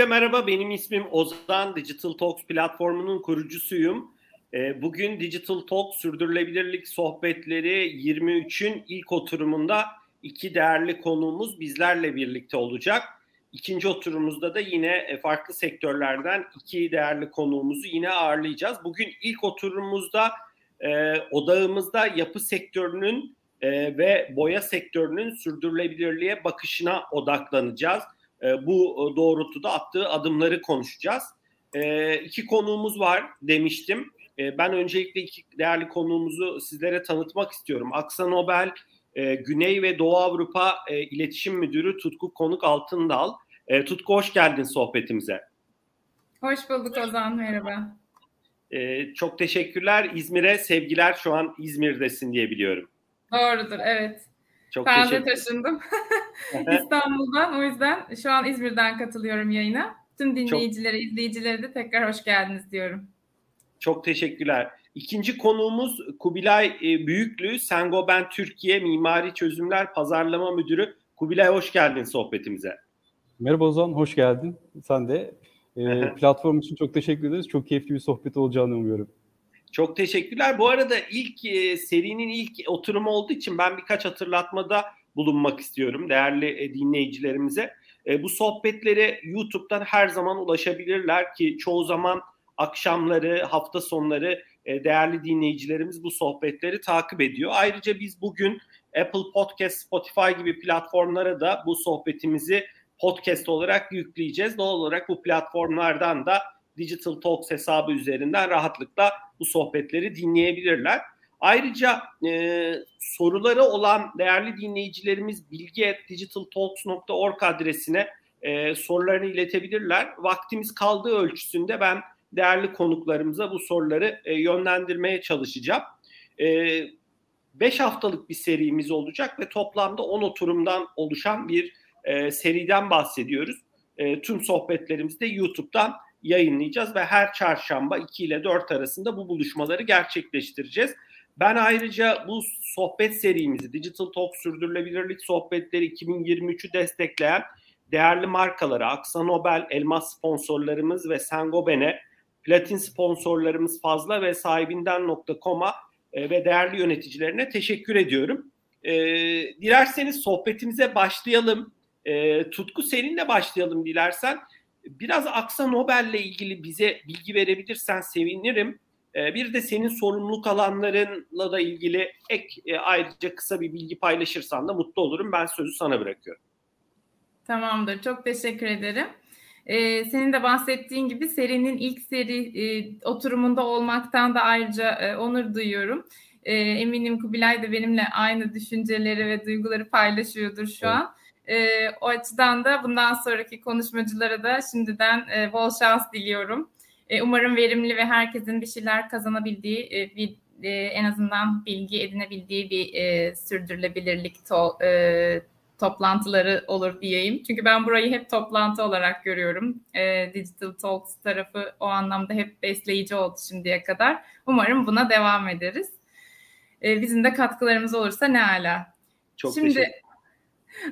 hepinize merhaba. Benim ismim Ozan. Digital Talks platformunun kurucusuyum. E, bugün Digital Talk sürdürülebilirlik sohbetleri 23'ün ilk oturumunda iki değerli konuğumuz bizlerle birlikte olacak. İkinci oturumumuzda da yine e, farklı sektörlerden iki değerli konuğumuzu yine ağırlayacağız. Bugün ilk oturumumuzda e, odağımızda yapı sektörünün e, ve boya sektörünün sürdürülebilirliğe bakışına odaklanacağız. E, bu doğrultuda attığı adımları konuşacağız. E, iki konuğumuz var demiştim. E, ben öncelikle iki değerli konuğumuzu sizlere tanıtmak istiyorum. Aksa Nobel e, Güney ve Doğu Avrupa e, İletişim Müdürü Tutku Konuk Altındal. E, Tutku hoş geldin sohbetimize. Hoş bulduk Ozan, merhaba. E, çok teşekkürler. İzmir'e sevgiler. Şu an İzmir'desin diye biliyorum. Doğrudur, evet. Çok ben de taşındım İstanbul'dan. O yüzden şu an İzmir'den katılıyorum yayına. Tüm dinleyicilere, Çok... izleyicilere de tekrar hoş geldiniz diyorum. Çok teşekkürler. İkinci konuğumuz Kubilay e, Büyüklü, Sengoben Türkiye Mimari Çözümler Pazarlama Müdürü. Kubilay hoş geldin sohbetimize. Merhaba Ozan, hoş geldin. Sen de. E, platform için çok teşekkür ederiz. Çok keyifli bir sohbet olacağını umuyorum. Çok teşekkürler. Bu arada ilk e, serinin ilk oturumu olduğu için ben birkaç hatırlatmada bulunmak istiyorum değerli e, dinleyicilerimize. E, bu sohbetlere YouTube'dan her zaman ulaşabilirler ki çoğu zaman akşamları, hafta sonları e, değerli dinleyicilerimiz bu sohbetleri takip ediyor. Ayrıca biz bugün Apple Podcast, Spotify gibi platformlara da bu sohbetimizi podcast olarak yükleyeceğiz. Doğal olarak bu platformlardan da Digital Talks hesabı üzerinden rahatlıkla bu sohbetleri dinleyebilirler. Ayrıca e, soruları olan değerli dinleyicilerimiz bilgi.digitaltalks.org adresine e, sorularını iletebilirler. Vaktimiz kaldığı ölçüsünde ben değerli konuklarımıza bu soruları e, yönlendirmeye çalışacağım. 5 e, haftalık bir serimiz olacak ve toplamda 10 oturumdan oluşan bir e, seriden bahsediyoruz. E, tüm sohbetlerimizi de YouTube'dan yayınlayacağız ve her çarşamba 2 ile 4 arasında bu buluşmaları gerçekleştireceğiz. Ben ayrıca bu sohbet serimizi Digital Talk Sürdürülebilirlik Sohbetleri 2023'ü destekleyen değerli markalara Aksa Nobel, Elmas sponsorlarımız ve Sengoben'e platin sponsorlarımız fazla ve sahibinden.com'a e, ve değerli yöneticilerine teşekkür ediyorum. E, dilerseniz sohbetimize başlayalım. E, Tutku seninle başlayalım dilersen. Biraz Aksa Nobel'le ilgili bize bilgi verebilirsen sevinirim. E, bir de senin sorumluluk alanlarınla da ilgili ek e, ayrıca kısa bir bilgi paylaşırsan da mutlu olurum. Ben sözü sana bırakıyorum. Tamamdır. Çok teşekkür ederim. Ee, senin de bahsettiğin gibi serinin ilk seri e, oturumunda olmaktan da ayrıca e, onur duyuyorum. E, eminim Kubilay da benimle aynı düşünceleri ve duyguları paylaşıyordur şu evet. an. E, o açıdan da bundan sonraki konuşmacılara da şimdiden e, bol şans diliyorum. E, umarım verimli ve herkesin bir şeyler kazanabildiği e, bir e, en azından bilgi edinebildiği bir e, sürdürülebilirlik to, e, toplantıları olur diyeyim. Çünkü ben burayı hep toplantı olarak görüyorum. E, Digital Talks tarafı o anlamda hep besleyici oldu şimdiye kadar. Umarım buna devam ederiz. E, bizim de katkılarımız olursa ne ala. Çok Şimdi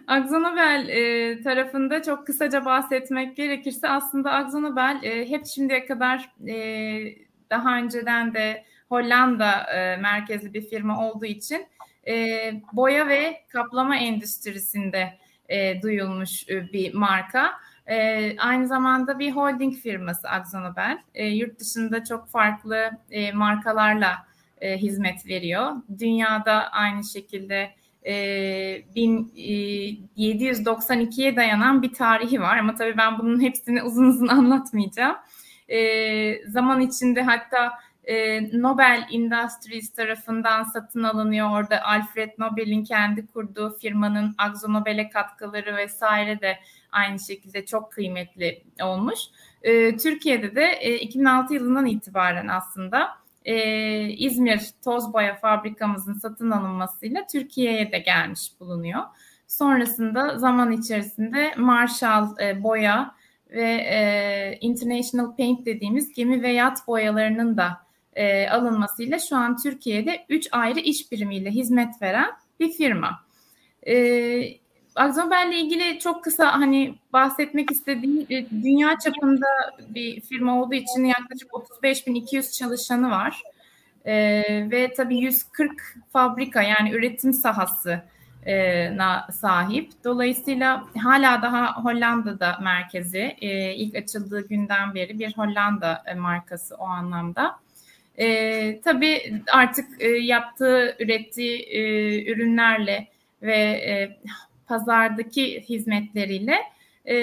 Akzonobel e, tarafında çok kısaca bahsetmek gerekirse aslında Akzonobel e, hep şimdiye kadar e, daha önceden de Hollanda e, merkezli bir firma olduğu için e, boya ve kaplama endüstrisinde e, duyulmuş e, bir marka. E, aynı zamanda bir holding firması Akzonobel. E, yurt dışında çok farklı e, markalarla e, hizmet veriyor. Dünyada aynı şekilde e, 1792'ye dayanan bir tarihi var ama tabii ben bunun hepsini uzun uzun anlatmayacağım. E, zaman içinde hatta e, Nobel Industries tarafından satın alınıyor. Orada Alfred Nobel'in kendi kurduğu firmanın Akzo Nobel'e katkıları vesaire de aynı şekilde çok kıymetli olmuş. E, Türkiye'de de e, 2006 yılından itibaren aslında e, İzmir toz boya fabrikamızın satın alınmasıyla Türkiye'ye de gelmiş bulunuyor. Sonrasında zaman içerisinde Marshall e, boya ve e, International Paint dediğimiz gemi ve yat boyalarının da e, alınmasıyla şu an Türkiye'de 3 ayrı iş birimiyle hizmet veren bir firma. E, Akzonber'le ilgili çok kısa hani bahsetmek istediğim e, dünya çapında bir firma olduğu için yaklaşık 35.200 çalışanı var. Ee, ve tabii 140 fabrika yani üretim sahası e, sahip. Dolayısıyla hala daha Hollanda'da merkezi. E, ilk açıldığı günden beri bir Hollanda e, markası o anlamda. E, tabii artık e, yaptığı, ürettiği e, ürünlerle ve e, pazardaki hizmetleriyle e,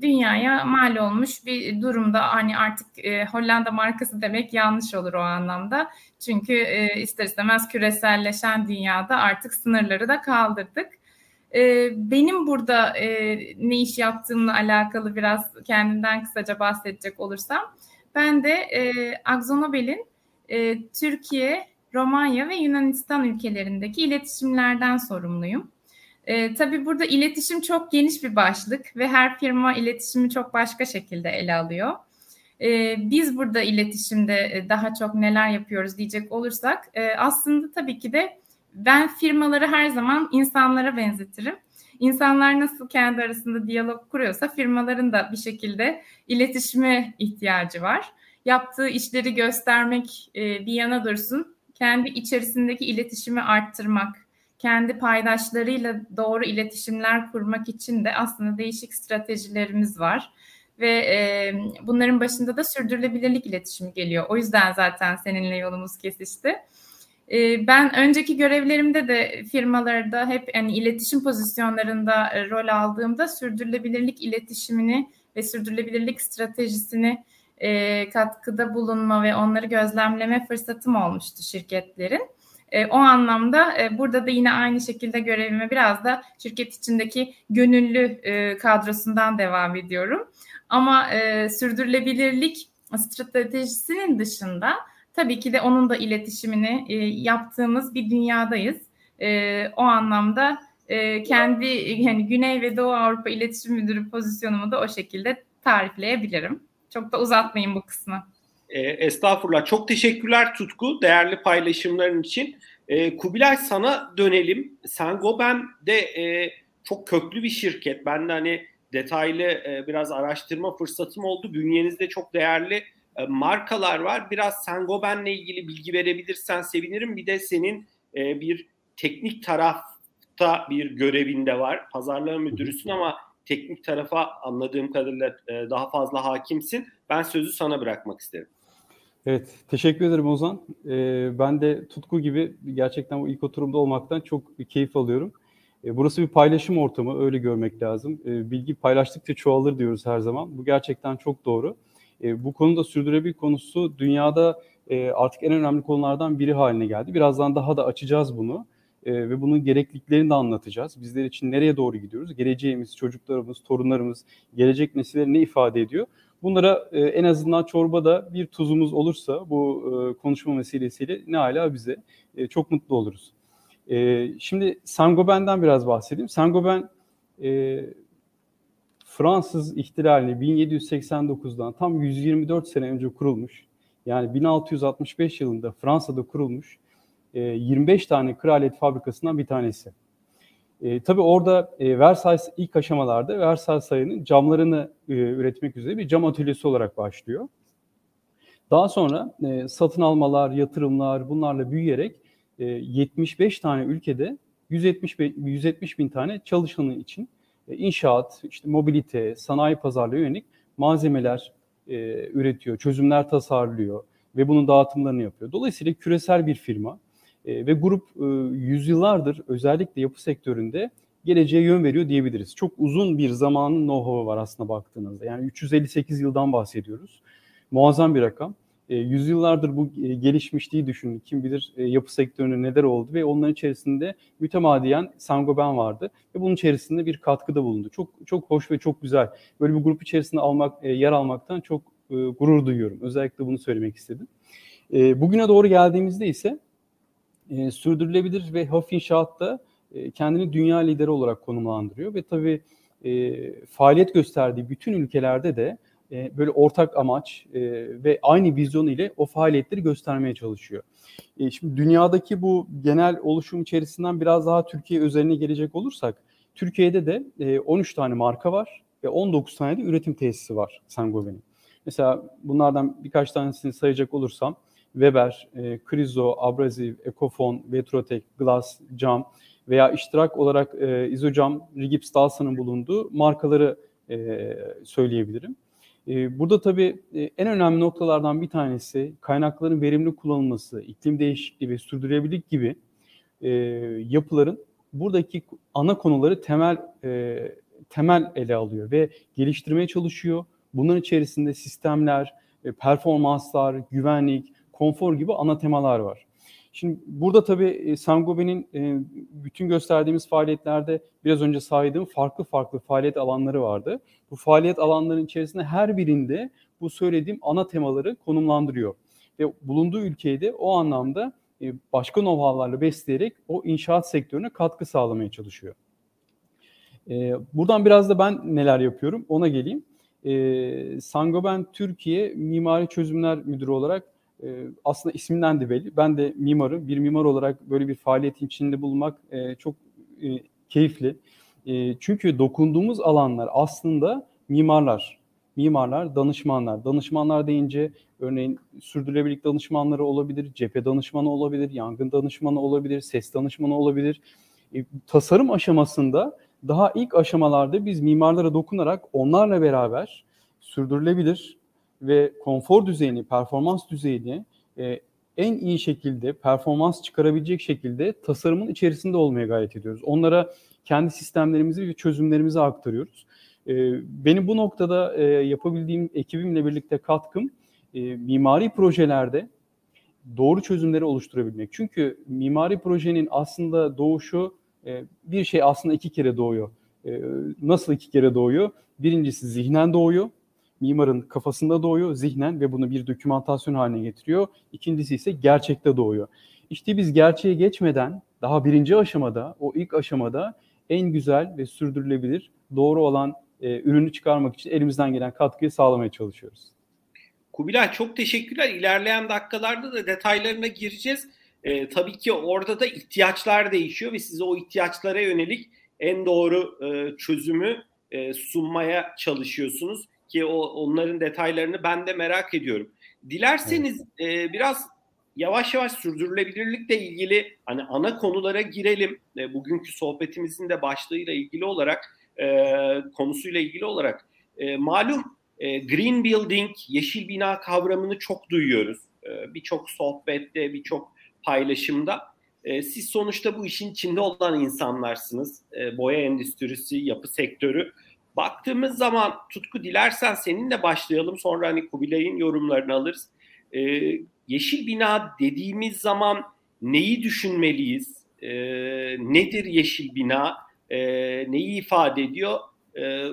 dünyaya mal olmuş bir durumda. Hani artık e, Hollanda markası demek yanlış olur o anlamda. Çünkü e, ister istemez küreselleşen dünyada artık sınırları da kaldırdık. E, benim burada e, ne iş yaptığımla alakalı biraz kendimden kısaca bahsedecek olursam. Ben de e, Akzonobel'in e, Türkiye, Romanya ve Yunanistan ülkelerindeki iletişimlerden sorumluyum. E, tabii burada iletişim çok geniş bir başlık ve her firma iletişimi çok başka şekilde ele alıyor. E, biz burada iletişimde e, daha çok neler yapıyoruz diyecek olursak e, aslında tabii ki de ben firmaları her zaman insanlara benzetirim. İnsanlar nasıl kendi arasında diyalog kuruyorsa firmaların da bir şekilde iletişime ihtiyacı var. Yaptığı işleri göstermek e, bir yana dursun. Kendi içerisindeki iletişimi arttırmak, kendi paydaşlarıyla doğru iletişimler kurmak için de aslında değişik stratejilerimiz var. Ve e, bunların başında da sürdürülebilirlik iletişimi geliyor. O yüzden zaten seninle yolumuz kesişti. E, ben önceki görevlerimde de firmalarda hep yani iletişim pozisyonlarında e, rol aldığımda sürdürülebilirlik iletişimini ve sürdürülebilirlik stratejisini e, katkıda bulunma ve onları gözlemleme fırsatım olmuştu şirketlerin. E, o anlamda e, burada da yine aynı şekilde görevime biraz da şirket içindeki gönüllü e, kadrosundan devam ediyorum. Ama e, sürdürülebilirlik stratejisinin dışında tabii ki de onun da iletişimini e, yaptığımız bir dünyadayız. E, o anlamda e, kendi yani Güney ve Doğu Avrupa İletişim Müdürü pozisyonumu da o şekilde tarifleyebilirim. Çok da uzatmayın bu kısmı. E, estağfurullah. Çok teşekkürler Tutku değerli paylaşımların için. E, Kubilay sana dönelim. Sengoben de e, çok köklü bir şirket. Ben de hani detaylı e, biraz araştırma fırsatım oldu. Bünyenizde çok değerli e, markalar var. Biraz Sengoben'le ilgili bilgi verebilirsen sevinirim. Bir de senin e, bir teknik tarafta bir görevinde var. Pazarlama müdürüsün ama teknik tarafa anladığım kadarıyla e, daha fazla hakimsin. Ben sözü sana bırakmak isterim. Evet, teşekkür ederim Ozan. Ee, ben de Tutku gibi gerçekten bu ilk oturumda olmaktan çok keyif alıyorum. Ee, burası bir paylaşım ortamı, öyle görmek lazım. Ee, bilgi paylaştıkça çoğalır diyoruz her zaman. Bu gerçekten çok doğru. Ee, bu konuda sürdürülebilir konusu dünyada e, artık en önemli konulardan biri haline geldi. Birazdan daha da açacağız bunu e, ve bunun gerekliliklerini de anlatacağız. Bizler için nereye doğru gidiyoruz? Geleceğimiz, çocuklarımız, torunlarımız, gelecek nesiller ne ifade ediyor? Bunlara e, en azından çorbada bir tuzumuz olursa bu e, konuşma vesilesiyle ne hala bize e, çok mutlu oluruz. E, şimdi Saint-Gobain'den biraz bahsedeyim. Saint-Gobain e, Fransız ihtilalini 1789'dan tam 124 sene önce kurulmuş. Yani 1665 yılında Fransa'da kurulmuş 25 tane kraliyet fabrikasından bir tanesi. E, tabii orada e, Versailles ilk aşamalarda Versailles Sarayı'nın camlarını e, üretmek üzere bir cam atölyesi olarak başlıyor. Daha sonra e, satın almalar, yatırımlar bunlarla büyüyerek e, 75 tane ülkede 170, 170 bin tane çalışanı için e, inşaat, işte mobilite, sanayi pazarlığı yönelik malzemeler e, üretiyor, çözümler tasarlıyor ve bunun dağıtımlarını yapıyor. Dolayısıyla küresel bir firma. E, ve grup e, yüzyıllardır özellikle yapı sektöründe geleceğe yön veriyor diyebiliriz. Çok uzun bir zamanın know-how'u var aslında baktığınızda. Yani 358 yıldan bahsediyoruz. Muazzam bir rakam. E, yüzyıllardır bu e, gelişmişliği düşünün. Kim bilir e, yapı sektöründe neler oldu ve onların içerisinde mütemadiyen Sangoben vardı ve bunun içerisinde bir katkıda bulundu. Çok çok hoş ve çok güzel. Böyle bir grup içerisinde almak, e, yer almaktan çok gurur duyuyorum. Özellikle bunu söylemek istedim. Bugüne doğru geldiğimizde ise e, sürdürülebilir ve hafif inşaatta e, kendini dünya lideri olarak konumlandırıyor ve tabii e, faaliyet gösterdiği bütün ülkelerde de e, böyle ortak amaç e, ve aynı vizyon ile o faaliyetleri göstermeye çalışıyor. E, şimdi dünyadaki bu genel oluşum içerisinden biraz daha Türkiye özeline gelecek olursak, Türkiye'de de e, 13 tane marka var ve 19 tane de üretim tesisi var Sangobe'nin. Mesela bunlardan birkaç tanesini sayacak olursam Weber, e, Krizo, Abrasiv, Ecofon, Vetrotek, Glass, Cam veya iştirak olarak e, Izocam, Rigips Dalsa'nın bulunduğu markaları e, söyleyebilirim. E, burada tabii e, en önemli noktalardan bir tanesi kaynakların verimli kullanılması, iklim değişikliği ve sürdürülebilirlik gibi yapıların buradaki ana konuları temel temel ele alıyor ve geliştirmeye çalışıyor. Bunların içerisinde sistemler, performanslar, güvenlik, konfor gibi ana temalar var. Şimdi burada tabii e, Sangobe'nin e, bütün gösterdiğimiz faaliyetlerde biraz önce saydığım farklı farklı faaliyet alanları vardı. Bu faaliyet alanlarının içerisinde her birinde bu söylediğim ana temaları konumlandırıyor. Ve bulunduğu ülkeyi de o anlamda e, başka know-how'larla besleyerek o inşaat sektörüne katkı sağlamaya çalışıyor. Buradan biraz da ben neler yapıyorum ona geleyim. Sangoben Türkiye Mimari Çözümler Müdürü olarak ee, aslında isminden de belli. Ben de mimarım. Bir mimar olarak böyle bir faaliyetin içinde bulunmak e, çok e, keyifli. E, çünkü dokunduğumuz alanlar aslında mimarlar. Mimarlar, danışmanlar. Danışmanlar deyince örneğin sürdürülebilirlik danışmanları olabilir, cephe danışmanı olabilir, yangın danışmanı olabilir, ses danışmanı olabilir. tasarım aşamasında daha ilk aşamalarda biz mimarlara dokunarak onlarla beraber sürdürülebilir, ve konfor düzeyini, performans düzeyini e, en iyi şekilde performans çıkarabilecek şekilde tasarımın içerisinde olmaya gayret ediyoruz. Onlara kendi sistemlerimizi ve çözümlerimizi aktarıyoruz. E, benim bu noktada e, yapabildiğim ekibimle birlikte katkım e, mimari projelerde doğru çözümleri oluşturabilmek. Çünkü mimari projenin aslında doğuşu e, bir şey aslında iki kere doğuyor. E, nasıl iki kere doğuyor? Birincisi zihnen doğuyor mimarın kafasında doğuyor zihnen ve bunu bir dokümantasyon haline getiriyor. İkincisi ise gerçekte doğuyor. İşte biz gerçeğe geçmeden daha birinci aşamada, o ilk aşamada en güzel ve sürdürülebilir, doğru olan e, ürünü çıkarmak için elimizden gelen katkıyı sağlamaya çalışıyoruz. Kubilay çok teşekkürler. İlerleyen dakikalarda da detaylarına gireceğiz. E, tabii ki orada da ihtiyaçlar değişiyor ve size o ihtiyaçlara yönelik en doğru e, çözümü e, sunmaya çalışıyorsunuz ki o onların detaylarını ben de merak ediyorum. Dilerseniz evet. e, biraz yavaş yavaş sürdürülebilirlikle ilgili hani ana konulara girelim. E, bugünkü sohbetimizin de başlığıyla ilgili olarak e, konusuyla ilgili olarak e, malum e, green building, yeşil bina kavramını çok duyuyoruz. E, birçok sohbette, birçok paylaşımda. E, siz sonuçta bu işin içinde olan insanlarsınız. E, boya endüstrisi, yapı sektörü. Baktığımız zaman Tutku dilersen seninle başlayalım sonra hani Kubilay'ın yorumlarını alırız. Ee, yeşil bina dediğimiz zaman neyi düşünmeliyiz? Ee, nedir yeşil bina? Ee, neyi ifade ediyor? Ee,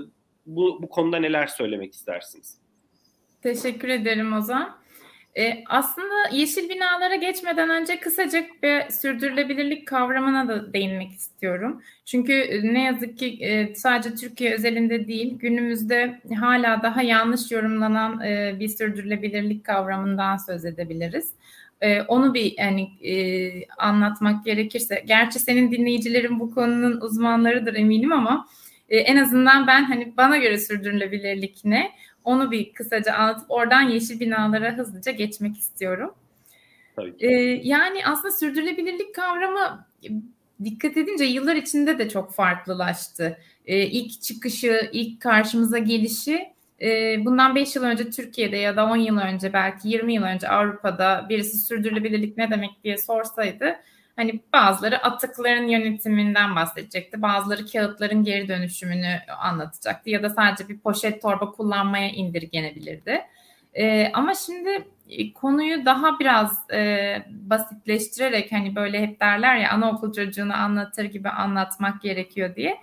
bu, bu konuda neler söylemek istersiniz? Teşekkür ederim Ozan. E, aslında yeşil binalara geçmeden önce kısaca bir sürdürülebilirlik kavramına da değinmek istiyorum. Çünkü e, ne yazık ki e, sadece Türkiye özelinde değil, günümüzde hala daha yanlış yorumlanan e, bir sürdürülebilirlik kavramından söz edebiliriz. E, onu bir yani e, anlatmak gerekirse, gerçi senin dinleyicilerin bu konunun uzmanlarıdır eminim ama e, en azından ben hani bana göre sürdürülebilirlik ne? Onu bir kısaca anlatıp oradan yeşil binalara hızlıca geçmek istiyorum. Tabii ki. Ee, yani aslında sürdürülebilirlik kavramı dikkat edince yıllar içinde de çok farklılaştı. Ee, ilk çıkışı, ilk karşımıza gelişi e, bundan 5 yıl önce Türkiye'de ya da 10 yıl önce belki 20 yıl önce Avrupa'da birisi sürdürülebilirlik ne demek diye sorsaydı Hani bazıları atıkların yönetiminden bahsedecekti. Bazıları kağıtların geri dönüşümünü anlatacaktı. Ya da sadece bir poşet torba kullanmaya indirgenebilirdi. E, ama şimdi e, konuyu daha biraz e, basitleştirerek hani böyle hep derler ya anaokul çocuğunu anlatır gibi anlatmak gerekiyor diye.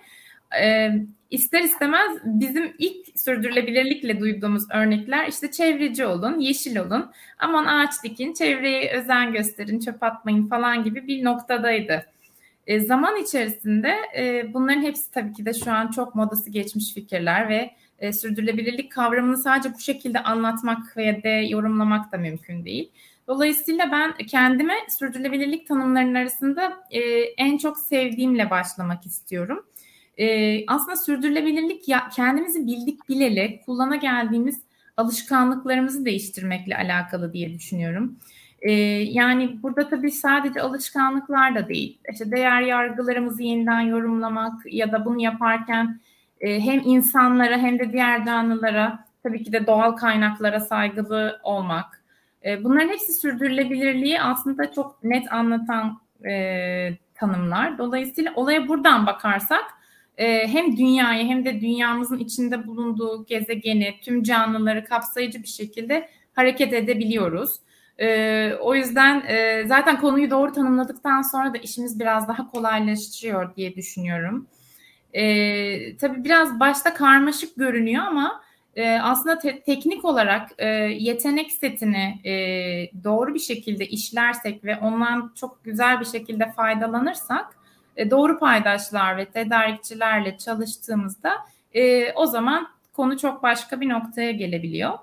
E, ister istemez bizim ilk sürdürülebilirlikle duyduğumuz örnekler işte çevreci olun, yeşil olun, aman ağaç dikin, çevreye özen gösterin, çöp atmayın falan gibi bir noktadaydı. E, zaman içerisinde e, bunların hepsi tabii ki de şu an çok modası geçmiş fikirler ve e, sürdürülebilirlik kavramını sadece bu şekilde anlatmak veya de yorumlamak da mümkün değil. Dolayısıyla ben kendime sürdürülebilirlik tanımlarının arasında e, en çok sevdiğimle başlamak istiyorum. E, aslında sürdürülebilirlik ya, kendimizi bildik bileli kullana geldiğimiz alışkanlıklarımızı değiştirmekle alakalı diye düşünüyorum. E, yani burada tabii sadece alışkanlıklar da değil. İşte değer yargılarımızı yeniden yorumlamak ya da bunu yaparken e, hem insanlara hem de diğer canlılara tabii ki de doğal kaynaklara saygılı olmak. E, bunların hepsi sürdürülebilirliği aslında çok net anlatan e, tanımlar. Dolayısıyla olaya buradan bakarsak e, hem dünyayı hem de dünyamızın içinde bulunduğu gezegeni, tüm canlıları kapsayıcı bir şekilde hareket edebiliyoruz. E, o yüzden e, zaten konuyu doğru tanımladıktan sonra da işimiz biraz daha kolaylaşıyor diye düşünüyorum. E, tabii biraz başta karmaşık görünüyor ama e, aslında te- teknik olarak e, yetenek setini e, doğru bir şekilde işlersek ve ondan çok güzel bir şekilde faydalanırsak e, doğru paydaşlar ve tedarikçilerle çalıştığımızda e, o zaman konu çok başka bir noktaya gelebiliyor.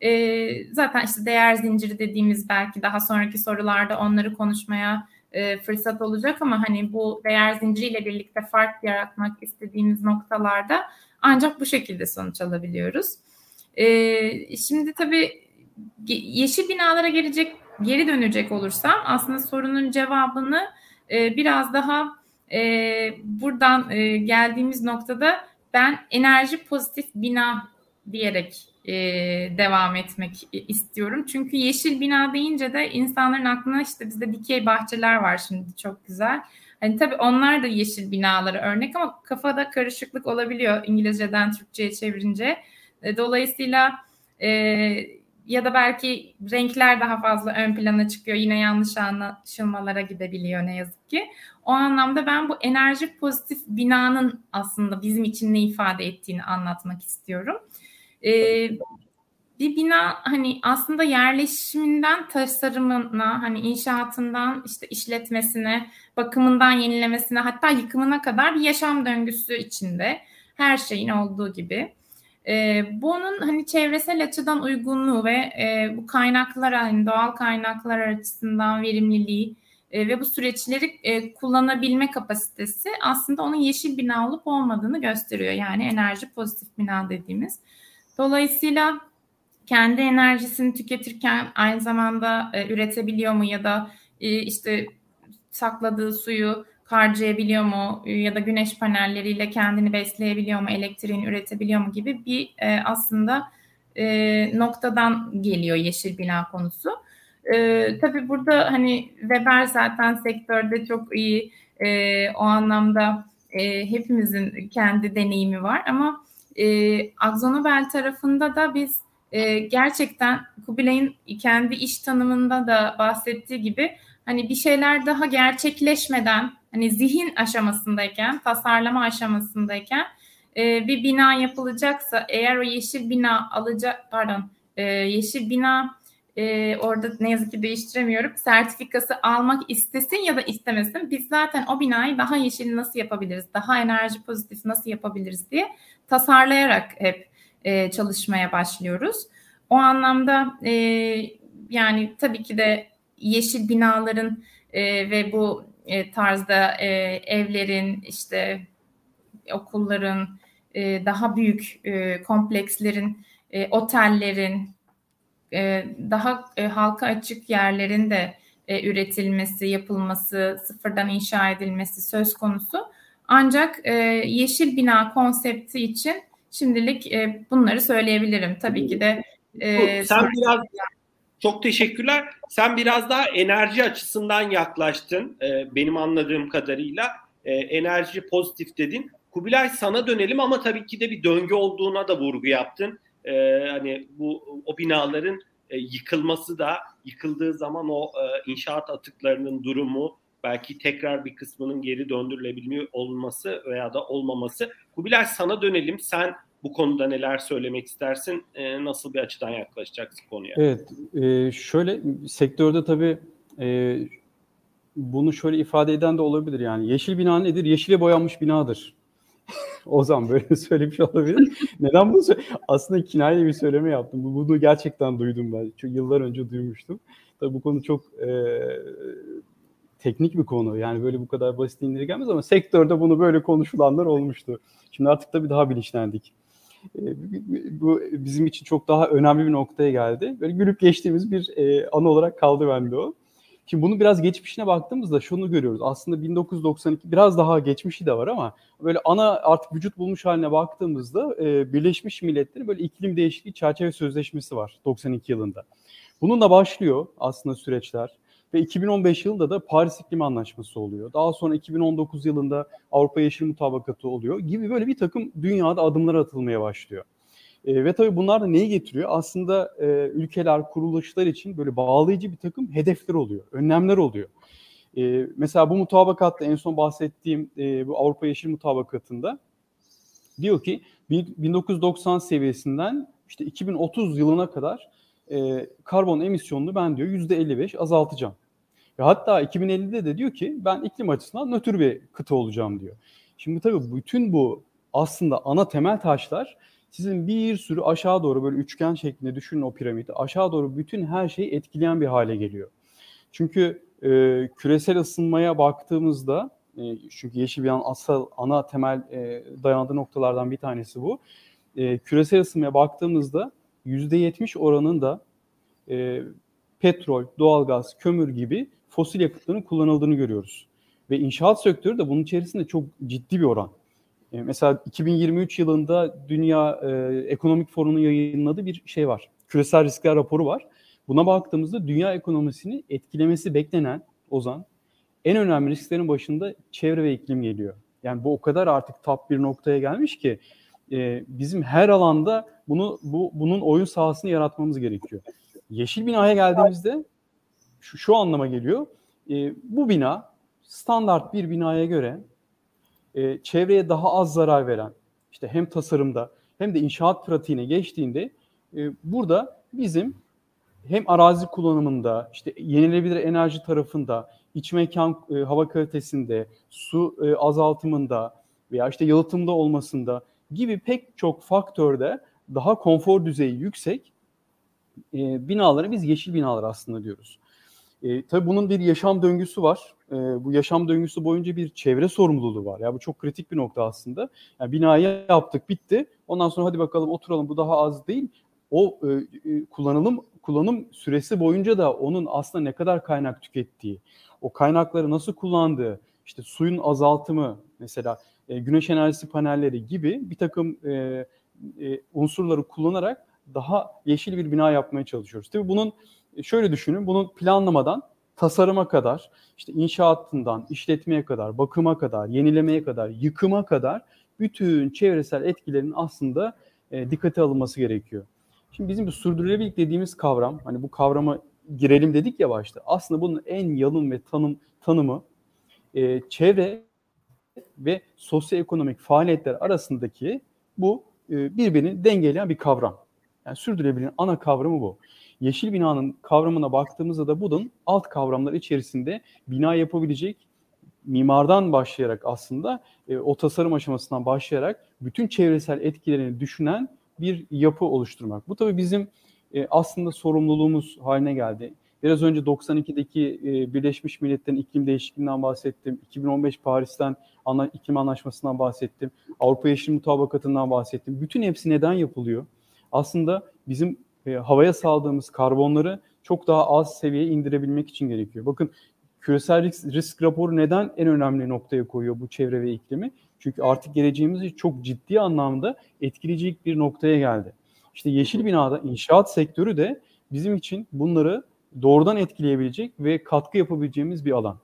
E, zaten işte değer zinciri dediğimiz belki daha sonraki sorularda onları konuşmaya e, fırsat olacak ama hani bu değer zinciriyle birlikte fark yaratmak istediğimiz noktalarda ancak bu şekilde sonuç alabiliyoruz. E, şimdi tabii yeşil binalara gelecek geri dönecek olursam aslında sorunun cevabını e, biraz daha e, buradan e, geldiğimiz noktada ben enerji pozitif bina diyerek e, devam etmek istiyorum. Çünkü yeşil bina deyince de insanların aklına işte bizde dikey bahçeler var şimdi çok güzel. Hani tabii onlar da yeşil binaları örnek ama kafada karışıklık olabiliyor İngilizceden Türkçe'ye çevirince. E, dolayısıyla e, ya da belki renkler daha fazla ön plana çıkıyor. Yine yanlış anlaşılmalara gidebiliyor ne yazık ki. O anlamda ben bu enerji pozitif binanın aslında bizim için ne ifade ettiğini anlatmak istiyorum. Ee, bir bina hani aslında yerleşiminden tasarımına, hani inşaatından işte işletmesine, bakımından yenilemesine hatta yıkımına kadar bir yaşam döngüsü içinde her şeyin olduğu gibi. E, bunun hani çevresel açıdan uygunluğu ve e, bu kaynaklar hani doğal kaynaklar açısından verimliliği e, ve bu süreçleri e, kullanabilme kapasitesi aslında onun yeşil bina olup olmadığını gösteriyor. Yani enerji pozitif bina dediğimiz. Dolayısıyla kendi enerjisini tüketirken aynı zamanda e, üretebiliyor mu ya da e, işte sakladığı suyu harcayabiliyor mu? Ya da güneş panelleriyle kendini besleyebiliyor mu, elektriğini üretebiliyor mu? Gibi bir e, aslında e, noktadan geliyor yeşil bina konusu. E, tabii burada hani Weber zaten sektörde çok iyi. E, o anlamda e, hepimizin kendi deneyimi var ama e, Akzonobel tarafında da biz e, gerçekten Kubilay'ın kendi iş tanımında da bahsettiği gibi hani bir şeyler daha gerçekleşmeden hani zihin aşamasındayken, tasarlama aşamasındayken e, bir bina yapılacaksa eğer o yeşil bina alacak pardon e, yeşil bina e, orada ne yazık ki değiştiremiyorum. Sertifikası almak istesin ya da istemesin. Biz zaten o binayı daha yeşil nasıl yapabiliriz, daha enerji pozitif nasıl yapabiliriz diye tasarlayarak hep e, çalışmaya başlıyoruz. O anlamda e, yani tabii ki de yeşil binaların e, ve bu e, tarzda e, evlerin işte okulların e, daha büyük e, komplekslerin e, otellerin e, daha e, halka açık yerlerin de e, üretilmesi, yapılması, sıfırdan inşa edilmesi söz konusu. Ancak e, yeşil bina konsepti için şimdilik e, bunları söyleyebilirim. Tabii ki de e, sen biraz çok teşekkürler. Sen biraz daha enerji açısından yaklaştın e, benim anladığım kadarıyla. E, enerji pozitif dedin. Kubilay sana dönelim ama tabii ki de bir döngü olduğuna da vurgu yaptın. E, hani bu o binaların e, yıkılması da yıkıldığı zaman o e, inşaat atıklarının durumu belki tekrar bir kısmının geri döndürülebiliyor olması veya da olmaması. Kubilay sana dönelim. Sen bu konuda neler söylemek istersin? E, nasıl bir açıdan yaklaşacaksın konuya? Evet, e, şöyle sektörde tabii e, bunu şöyle ifade eden de olabilir yani. Yeşil bina nedir? Yeşile boyanmış binadır. o zaman böyle söylemiş olabilir. Neden bunu Aslında kinayeli bir söyleme yaptım. Bunu gerçekten duydum ben. Çünkü yıllar önce duymuştum. Tabii bu konu çok e, teknik bir konu. Yani böyle bu kadar basit indirgemez ama sektörde bunu böyle konuşulanlar olmuştu. Şimdi artık tabii daha bilinçlendik. E, bu bizim için çok daha önemli bir noktaya geldi. Böyle gülüp geçtiğimiz bir e, olarak kaldı bende o. Şimdi bunu biraz geçmişine baktığımızda şunu görüyoruz. Aslında 1992 biraz daha geçmişi de var ama böyle ana artık vücut bulmuş haline baktığımızda e, Birleşmiş Milletler'in böyle iklim değişikliği çerçeve sözleşmesi var 92 yılında. Bununla başlıyor aslında süreçler. Ve 2015 yılında da Paris İklim Anlaşması oluyor. Daha sonra 2019 yılında Avrupa Yeşil Mutabakatı oluyor gibi böyle bir takım dünyada adımlar atılmaya başlıyor. E, ve tabii bunlar da neyi getiriyor? Aslında e, ülkeler, kuruluşlar için böyle bağlayıcı bir takım hedefler oluyor, önlemler oluyor. E, mesela bu mutabakatta en son bahsettiğim e, bu Avrupa Yeşil Mutabakatı'nda diyor ki 1990 seviyesinden işte 2030 yılına kadar e, karbon emisyonunu ben diyor %55 azaltacağım. Ve hatta 2050'de de diyor ki ben iklim açısından nötr bir kıta olacağım diyor. Şimdi tabii bütün bu aslında ana temel taşlar sizin bir sürü aşağı doğru böyle üçgen şeklinde düşünün o piramidi. Aşağı doğru bütün her şeyi etkileyen bir hale geliyor. Çünkü e, küresel ısınmaya baktığımızda e, çünkü yeşil bir asıl ana temel e, dayandığı noktalardan bir tanesi bu. E, küresel ısınmaya baktığımızda %70 oranında e, petrol, doğalgaz, kömür gibi fosil yakıtların kullanıldığını görüyoruz. Ve inşaat sektörü de bunun içerisinde çok ciddi bir oran. E, mesela 2023 yılında Dünya e, Ekonomik Forumu'nun yayınladığı bir şey var. Küresel riskler raporu var. Buna baktığımızda dünya ekonomisini etkilemesi beklenen Ozan en önemli risklerin başında çevre ve iklim geliyor. Yani bu o kadar artık top bir noktaya gelmiş ki e, bizim her alanda bunu bu bunun oyun sahasını yaratmamız gerekiyor. Yeşil binaya geldiğimizde şu, şu anlama geliyor. E, bu bina standart bir binaya göre e, çevreye daha az zarar veren, işte hem tasarımda hem de inşaat pratiğine geçtiğinde e, burada bizim hem arazi kullanımında, işte yenilebilir enerji tarafında, iç mekan e, hava kalitesinde, su e, azaltımında veya işte yalıtımda olmasında gibi pek çok faktörde daha konfor düzeyi yüksek e, binalara biz yeşil binalar aslında diyoruz. E, tabii bunun bir yaşam döngüsü var. E, bu yaşam döngüsü boyunca bir çevre sorumluluğu var. Ya bu çok kritik bir nokta aslında. Yani binayı yaptık, bitti. Ondan sonra hadi bakalım oturalım. Bu daha az değil. O e, e, kullanılım kullanım süresi boyunca da onun aslında ne kadar kaynak tükettiği, o kaynakları nasıl kullandığı, işte suyun azaltımı mesela e, güneş enerjisi panelleri gibi bir takım e, e, unsurları kullanarak daha yeşil bir bina yapmaya çalışıyoruz. Tabii bunun şöyle düşünün, bunun planlamadan tasarıma kadar, işte inşaatından işletmeye kadar, bakıma kadar, yenilemeye kadar, yıkıma kadar bütün çevresel etkilerin aslında e, dikkate alınması gerekiyor. Şimdi bizim bu sürdürülebilirlik dediğimiz kavram, hani bu kavrama girelim dedik ya başta. Aslında bunun en yalın ve tanım tanımı e, çevre ve sosyoekonomik faaliyetler arasındaki bu e, birbirini dengeleyen bir kavram. Yani sürdürülebilirliğin ana kavramı bu. Yeşil binanın kavramına baktığımızda da bunun alt kavramlar içerisinde bina yapabilecek mimardan başlayarak aslında e, o tasarım aşamasından başlayarak bütün çevresel etkilerini düşünen bir yapı oluşturmak. Bu tabii bizim e, aslında sorumluluğumuz haline geldi. Biraz önce 92'deki e, Birleşmiş Milletler'in iklim değişikliğinden bahsettim. 2015 Paris'ten ana, iklim anlaşmasından bahsettim. Avrupa Yeşil Mutabakatı'ndan bahsettim. Bütün hepsi neden yapılıyor? Aslında bizim e, havaya saldığımız karbonları çok daha az seviyeye indirebilmek için gerekiyor. Bakın küresel risk, risk raporu neden en önemli noktaya koyuyor bu çevre ve iklimi? Çünkü artık geleceğimizi çok ciddi anlamda etkileyecek bir noktaya geldi. İşte yeşil binada inşaat sektörü de bizim için bunları doğrudan etkileyebilecek ve katkı yapabileceğimiz bir alan.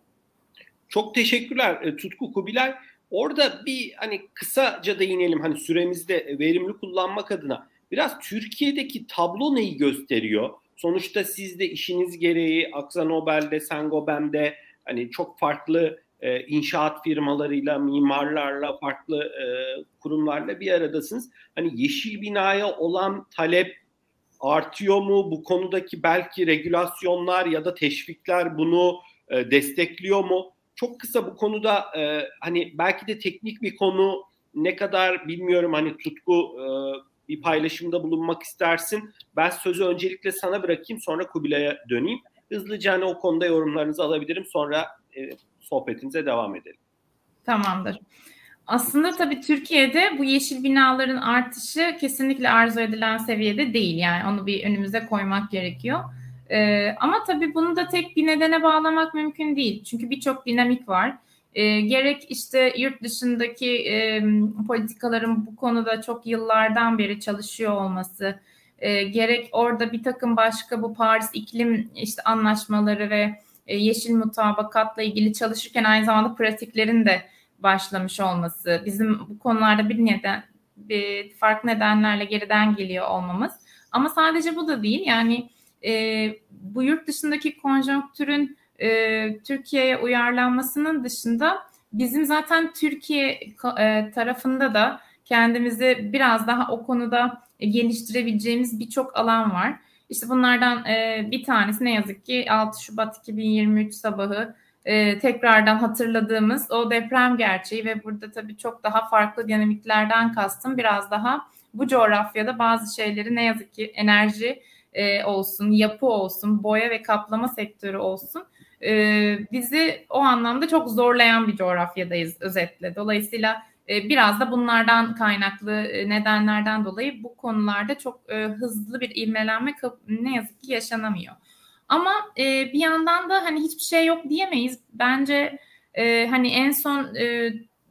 Çok teşekkürler e, Tutku Kubilay. Orada bir hani kısaca değinelim hani süremizde verimli kullanmak adına. Biraz Türkiye'deki tablo neyi gösteriyor? Sonuçta siz de işiniz gereği Aksa Nobel'de, Sengoben'de hani çok farklı e, inşaat firmalarıyla, mimarlarla, farklı e, kurumlarla bir aradasınız. Hani yeşil binaya olan talep artıyor mu? Bu konudaki belki regülasyonlar ya da teşvikler bunu e, destekliyor mu? Çok kısa bu konuda e, hani belki de teknik bir konu ne kadar bilmiyorum hani tutku e, bir paylaşımda bulunmak istersin. Ben sözü öncelikle sana bırakayım sonra Kubilay'a döneyim. Hızlıca hani o konuda yorumlarınızı alabilirim sonra e, sohbetimize devam edelim. Tamamdır. Aslında tabii Türkiye'de bu yeşil binaların artışı kesinlikle arzu edilen seviyede değil. Yani onu bir önümüze koymak gerekiyor. Ee, ama tabii bunu da tek bir nedene bağlamak mümkün değil. Çünkü birçok dinamik var. Ee, gerek işte yurt dışındaki e, politikaların bu konuda çok yıllardan beri çalışıyor olması, e, gerek orada bir takım başka bu Paris iklim işte anlaşmaları ve e, yeşil mutabakatla ilgili çalışırken aynı zamanda pratiklerin de başlamış olması, bizim bu konularda bir neden bir farklı nedenlerle geriden geliyor olmamız. Ama sadece bu da değil. Yani e, bu yurt dışındaki konjonktürün e, Türkiye'ye uyarlanmasının dışında bizim zaten Türkiye e, tarafında da kendimizi biraz daha o konuda geliştirebileceğimiz birçok alan var. İşte bunlardan e, bir tanesi ne yazık ki 6 Şubat 2023 sabahı e, tekrardan hatırladığımız o deprem gerçeği ve burada tabii çok daha farklı dinamiklerden kastım biraz daha bu coğrafyada bazı şeyleri ne yazık ki enerji e, olsun, yapı olsun, boya ve kaplama sektörü olsun e, bizi o anlamda çok zorlayan bir coğrafyadayız özetle. Dolayısıyla e, biraz da bunlardan kaynaklı e, nedenlerden dolayı bu konularda çok e, hızlı bir ivmelenme ne yazık ki yaşanamıyor. Ama bir yandan da hani hiçbir şey yok diyemeyiz. Bence hani en son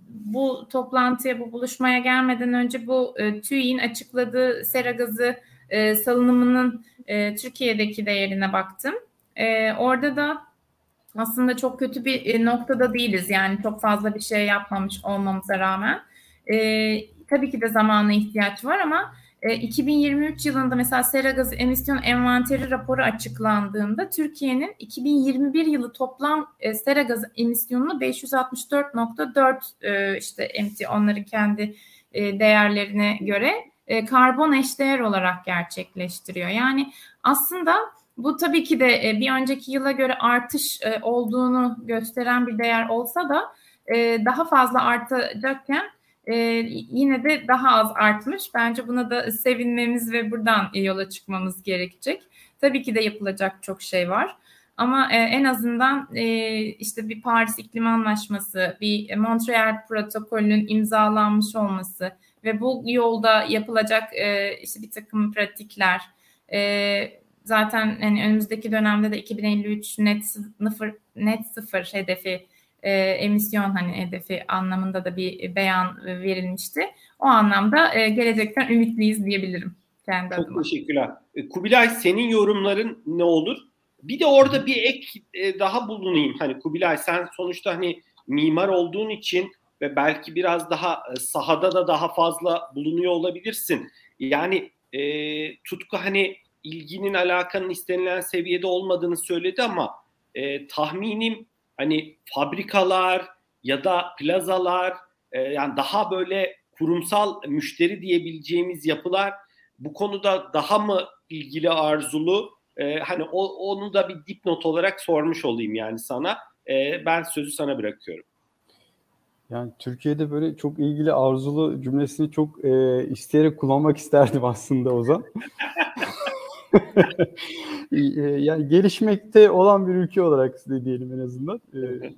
bu toplantıya, bu buluşmaya gelmeden önce bu TÜİ'nin açıkladığı sera gazı salınımının Türkiye'deki değerine baktım. orada da aslında çok kötü bir e, noktada değiliz. Yani çok fazla bir şey yapmamış olmamıza rağmen. E, tabii ki de zamana ihtiyaç var ama e, 2023 yılında mesela sera gazı emisyon envanteri raporu açıklandığında Türkiye'nin 2021 yılı toplam e, sera gazı emisyonunu 564.4 e, işte emti onların kendi e, değerlerine göre e, karbon eşdeğer olarak gerçekleştiriyor. Yani aslında bu tabii ki de e, bir önceki yıla göre artış e, olduğunu gösteren bir değer olsa da e, daha fazla artacakken yine de daha az artmış. Bence buna da sevinmemiz ve buradan yola çıkmamız gerekecek. Tabii ki de yapılacak çok şey var. Ama en azından işte bir Paris İklim Anlaşması, bir Montreal protokolünün imzalanmış olması ve bu yolda yapılacak işte bir takım pratikler, zaten hani önümüzdeki dönemde de 2053 net sıfır net sıfır hedefi e, emisyon hani hedefi anlamında da bir beyan verilmişti. O anlamda e, gelecekten ümitliyiz diyebilirim kendi Çok adıma. teşekkürler. E, Kubilay senin yorumların ne olur? Bir de orada bir ek e, daha bulunayım. Hani Kubilay sen sonuçta hani mimar olduğun için ve belki biraz daha e, sahada da daha fazla bulunuyor olabilirsin. Yani e, Tutku hani ilginin alakanın istenilen seviyede olmadığını söyledi ama e, tahminim hani fabrikalar ya da plazalar e, yani daha böyle kurumsal müşteri diyebileceğimiz yapılar bu konuda daha mı ilgili arzulu e, hani o, onu da bir dipnot olarak sormuş olayım yani sana e, ben sözü sana bırakıyorum. Yani Türkiye'de böyle çok ilgili arzulu cümlesini çok e, isteyerek kullanmak isterdim aslında Ozan. Ee, yani gelişmekte olan bir ülke olarak size diyelim en azından. Ee,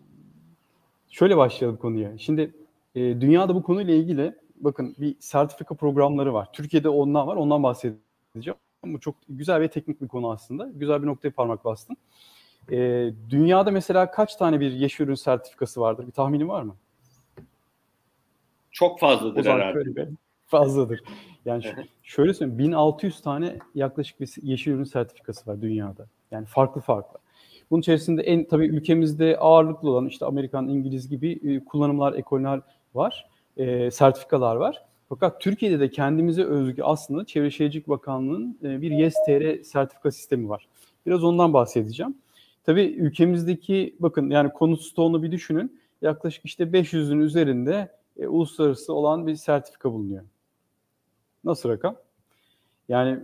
şöyle başlayalım konuya. Şimdi e, dünyada bu konuyla ilgili bakın bir sertifika programları var. Türkiye'de ondan var. Ondan bahsedeceğim. Bu çok güzel ve teknik bir konu aslında. Güzel bir noktaya parmak bastın. Dünyada mesela kaç tane bir yeşil ürün sertifikası vardır? Bir tahminin var mı? Çok fazladır herhalde. Fazladır. Yani şöyle söyleyeyim 1600 tane yaklaşık bir yeşil ürün sertifikası var dünyada. Yani farklı farklı. Bunun içerisinde en tabii ülkemizde ağırlıklı olan işte Amerikan, İngiliz gibi e, kullanımlar, ekoller var, e, sertifikalar var. Fakat Türkiye'de de kendimize özgü aslında Çevre Şehircilik Bakanlığı'nın e, bir YES-TR sertifika sistemi var. Biraz ondan bahsedeceğim. Tabii ülkemizdeki bakın yani konut stoğunu bir düşünün. Yaklaşık işte 500'ün üzerinde e, uluslararası olan bir sertifika bulunuyor. Nasıl rakam? Yani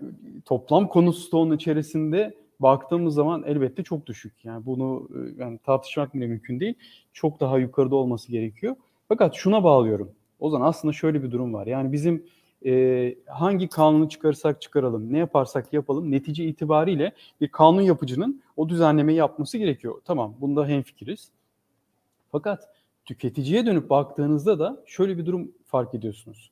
toplam konu stoğunun içerisinde baktığımız zaman elbette çok düşük. Yani bunu e, yani tartışmak bile mümkün değil. Çok daha yukarıda olması gerekiyor. Fakat şuna bağlıyorum. O zaman aslında şöyle bir durum var. Yani bizim e, hangi kanunu çıkarırsak çıkaralım, ne yaparsak yapalım netice itibariyle bir kanun yapıcının o düzenlemeyi yapması gerekiyor. Tamam bunda hemfikiriz. Fakat tüketiciye dönüp baktığınızda da şöyle bir durum fark ediyorsunuz.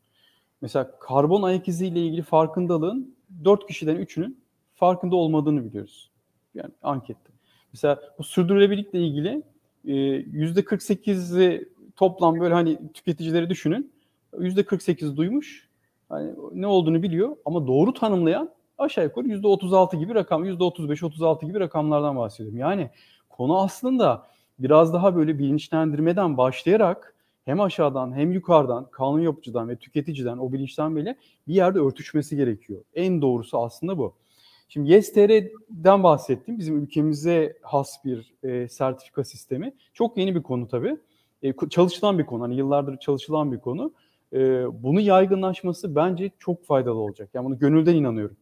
Mesela karbon ayak izi ile ilgili farkındalığın 4 kişiden 3'ünün farkında olmadığını biliyoruz. Yani ankette. Mesela bu sürdürülebilirlikle ilgili %48'i toplam böyle hani tüketicileri düşünün. %48 duymuş. Hani ne olduğunu biliyor ama doğru tanımlayan aşağı yukarı %36 gibi rakam, %35-36 gibi rakamlardan bahsediyorum. Yani konu aslında biraz daha böyle bilinçlendirmeden başlayarak hem aşağıdan hem yukarıdan kanun yapıcıdan ve tüketiciden o bilinçten bile bir yerde örtüşmesi gerekiyor. En doğrusu aslında bu. Şimdi YesTR'den bahsettim. Bizim ülkemize has bir e, sertifika sistemi. Çok yeni bir konu tabii. E, çalışılan bir konu. Hani yıllardır çalışılan bir konu. E, bunu yaygınlaşması bence çok faydalı olacak. Yani bunu gönülden inanıyorum.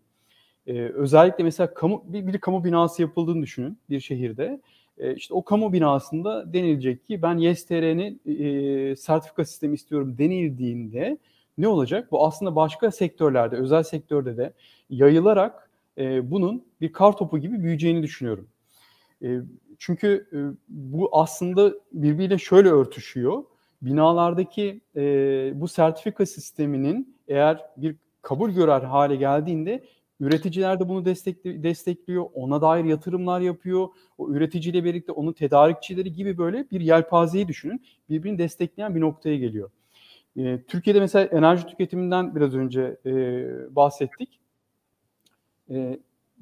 E, özellikle mesela kamu bir, bir kamu binası yapıldığını düşünün bir şehirde. E, işte o kamu binasında denilecek ki ben YesTR'nin e, sertifika sistemi istiyorum denildiğinde ne olacak? Bu aslında başka sektörlerde, özel sektörde de yayılarak e, bunun bir kar topu gibi büyüyeceğini düşünüyorum. E, çünkü e, bu aslında birbiriyle şöyle örtüşüyor. Binalardaki e, bu sertifika sisteminin eğer bir kabul görer hale geldiğinde üreticiler de bunu destekli, destekliyor. Ona dair yatırımlar yapıyor. O üreticiyle birlikte onun tedarikçileri gibi böyle bir yelpazeyi düşünün. Birbirini destekleyen bir noktaya geliyor. E, Türkiye'de mesela enerji tüketiminden biraz önce e, bahsettik. E,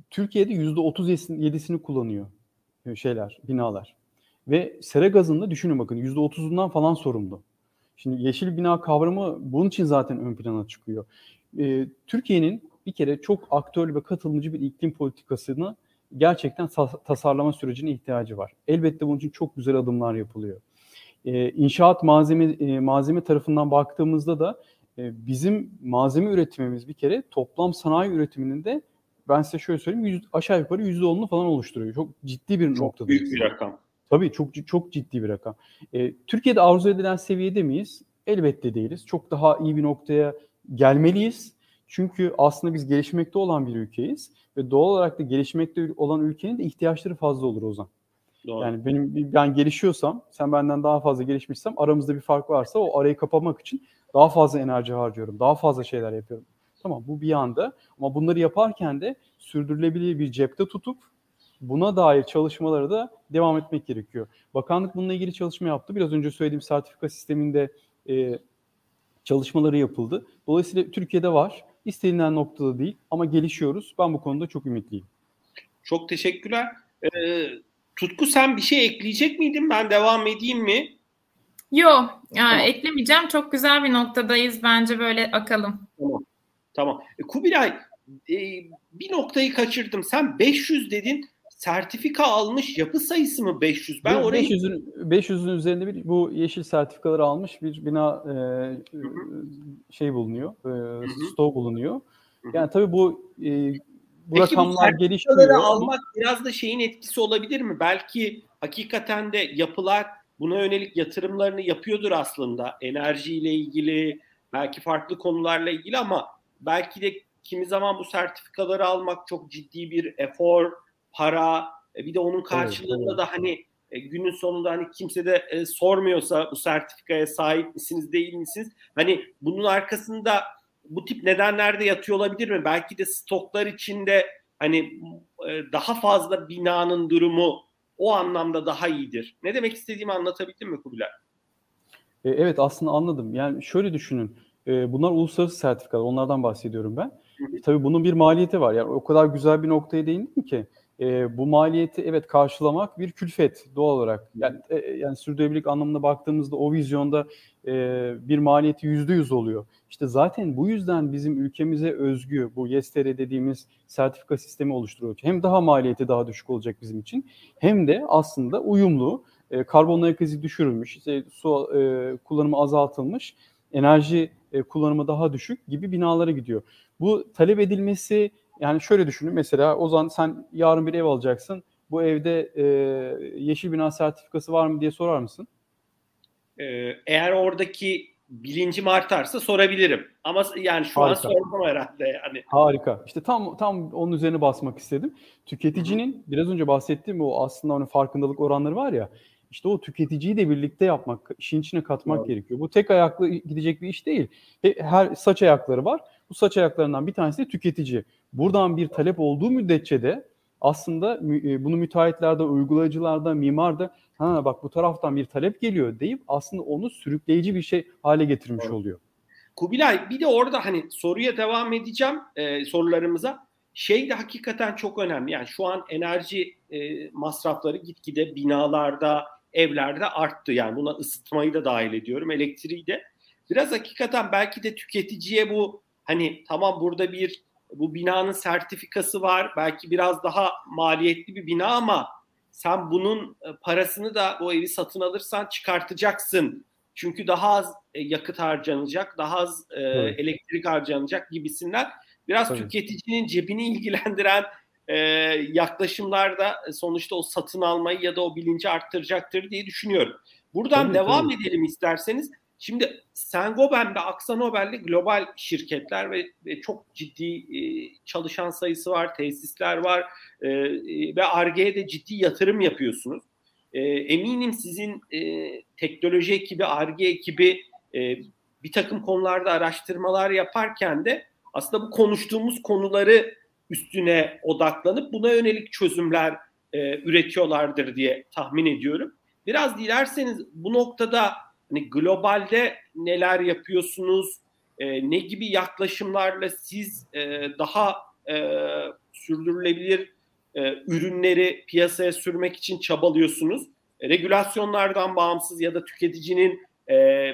Türkiye'de %37'sini kullanıyor şeyler, binalar. Ve sera gazında düşünün bakın %30'undan falan sorumlu. Şimdi yeşil bina kavramı bunun için zaten ön plana çıkıyor. E, Türkiye'nin bir kere çok aktörlü ve katılımcı bir iklim politikasını gerçekten tasarlama sürecine ihtiyacı var. Elbette bunun için çok güzel adımlar yapılıyor. E, inşaat malzeme e, malzeme tarafından baktığımızda da e, bizim malzeme üretimimiz bir kere toplam sanayi üretiminin de ben size şöyle söyleyeyim yüz, aşağı yukarı yüzde onunu falan oluşturuyor. Çok ciddi bir çok noktada. büyük bir rakam. Tabii çok çok ciddi bir rakam. E, Türkiye'de arzu edilen seviyede miyiz? Elbette değiliz. Çok daha iyi bir noktaya gelmeliyiz. Çünkü aslında biz gelişmekte olan bir ülkeyiz ve doğal olarak da gelişmekte olan ülkenin de ihtiyaçları fazla olur Ozan. Doğru. Yani benim ben gelişiyorsam, sen benden daha fazla gelişmişsem, aramızda bir fark varsa o arayı kapamak için daha fazla enerji harcıyorum, daha fazla şeyler yapıyorum. Tamam bu bir yanda ama bunları yaparken de sürdürülebilir bir cepte tutup buna dair çalışmalara da devam etmek gerekiyor. Bakanlık bununla ilgili çalışma yaptı. Biraz önce söylediğim sertifika sisteminde e, çalışmaları yapıldı. Dolayısıyla Türkiye'de var. İstenilen noktada değil ama gelişiyoruz. Ben bu konuda çok ümitliyim. Çok teşekkürler. Ee, Tutku sen bir şey ekleyecek miydin? Ben devam edeyim mi? Yok, yani tamam. eklemeyeceğim. Çok güzel bir noktadayız. Bence böyle akalım. Tamam. Tamam. E, Kubilay e, bir noktayı kaçırdım. Sen 500 dedin. Sertifika almış yapı sayısı mı 500? Ben orayı 500'ün 500'ün üzerinde bir bu yeşil sertifikaları almış bir bina e, şey bulunuyor. E, stok bulunuyor. Yani tabii bu e, bu Peki rakamlar bu gelişmiyor. almak biraz da şeyin etkisi olabilir mi? Belki hakikaten de yapılar buna yönelik yatırımlarını yapıyordur aslında. Enerjiyle ilgili, belki farklı konularla ilgili ama belki de kimi zaman bu sertifikaları almak çok ciddi bir efor, para, e, bir de onun karşılığında evet, da hani e, günün sonunda hani kimse de e, sormuyorsa bu sertifikaya sahip misiniz değil misiniz? Hani bunun arkasında bu tip nedenler de yatıyor olabilir mi? Belki de stoklar içinde hani daha fazla binanın durumu o anlamda daha iyidir. Ne demek istediğimi anlatabildim mi Kubilay? Evet aslında anladım. Yani şöyle düşünün. Bunlar uluslararası sertifikalar. Onlardan bahsediyorum ben. Hı hı. Tabii bunun bir maliyeti var. Yani o kadar güzel bir noktaya değindim ki e, bu maliyeti evet karşılamak bir külfet doğal olarak. Yani, e, yani sürdürülebilirlik anlamında baktığımızda o vizyonda e, bir maliyeti yüzde yüz oluyor. İşte zaten bu yüzden bizim ülkemize özgü bu YESTR dediğimiz sertifika sistemi oluşturuyor. Hem daha maliyeti daha düşük olacak bizim için hem de aslında uyumlu, e, karbon ayak izi düşürülmüş, işte su e, kullanımı azaltılmış, enerji e, kullanımı daha düşük gibi binalara gidiyor. Bu talep edilmesi yani şöyle düşünün mesela Ozan sen yarın bir ev alacaksın. Bu evde e, yeşil bina sertifikası var mı diye sorar mısın? Ee, eğer oradaki bilincim artarsa sorabilirim. Ama yani şu Harika. an sormam herhalde yani. Harika. İşte tam tam onun üzerine basmak istedim. Tüketicinin Hı-hı. biraz önce bahsettiğim o aslında onun farkındalık oranları var ya. işte o tüketiciyi de birlikte yapmak, işin içine katmak evet. gerekiyor. Bu tek ayaklı gidecek bir iş değil. Her saç ayakları var. Bu saç ayaklarından bir tanesi de tüketici. Buradan bir talep olduğu müddetçe de aslında e, bunu müteahhitlerde, uygulayıcılarda, mimarda ha bak bu taraftan bir talep geliyor deyip aslında onu sürükleyici bir şey hale getirmiş oluyor. Kubilay bir de orada hani soruya devam edeceğim e, sorularımıza. Şey de hakikaten çok önemli. Yani şu an enerji e, masrafları gitgide binalarda, evlerde arttı. Yani buna ısıtmayı da dahil ediyorum, elektriği de. Biraz hakikaten belki de tüketiciye bu hani tamam burada bir bu binanın sertifikası var. Belki biraz daha maliyetli bir bina ama sen bunun e, parasını da o evi satın alırsan çıkartacaksın. Çünkü daha az e, yakıt harcanacak, daha az e, evet. elektrik harcanacak gibisinden biraz Tabii. tüketicinin cebini ilgilendiren e, yaklaşımlar da sonuçta o satın almayı ya da o bilinci arttıracaktır diye düşünüyorum. Buradan tabii, devam tabii. edelim isterseniz. Şimdi Saint-Gobain ve Aksa global şirketler ve, ve çok ciddi e, çalışan sayısı var, tesisler var e, e ve Arge'ye de ciddi yatırım yapıyorsunuz. E, eminim sizin e, teknoloji ekibi, Arge ekibi e, bir takım konularda araştırmalar yaparken de aslında bu konuştuğumuz konuları üstüne odaklanıp buna yönelik çözümler e, üretiyorlardır diye tahmin ediyorum. Biraz dilerseniz bu noktada hani globalde neler yapıyorsunuz, e, ne gibi yaklaşımlarla siz e, daha e, sürdürülebilir e, ürünleri piyasaya sürmek için çabalıyorsunuz? Regülasyonlardan bağımsız ya da tüketicinin e,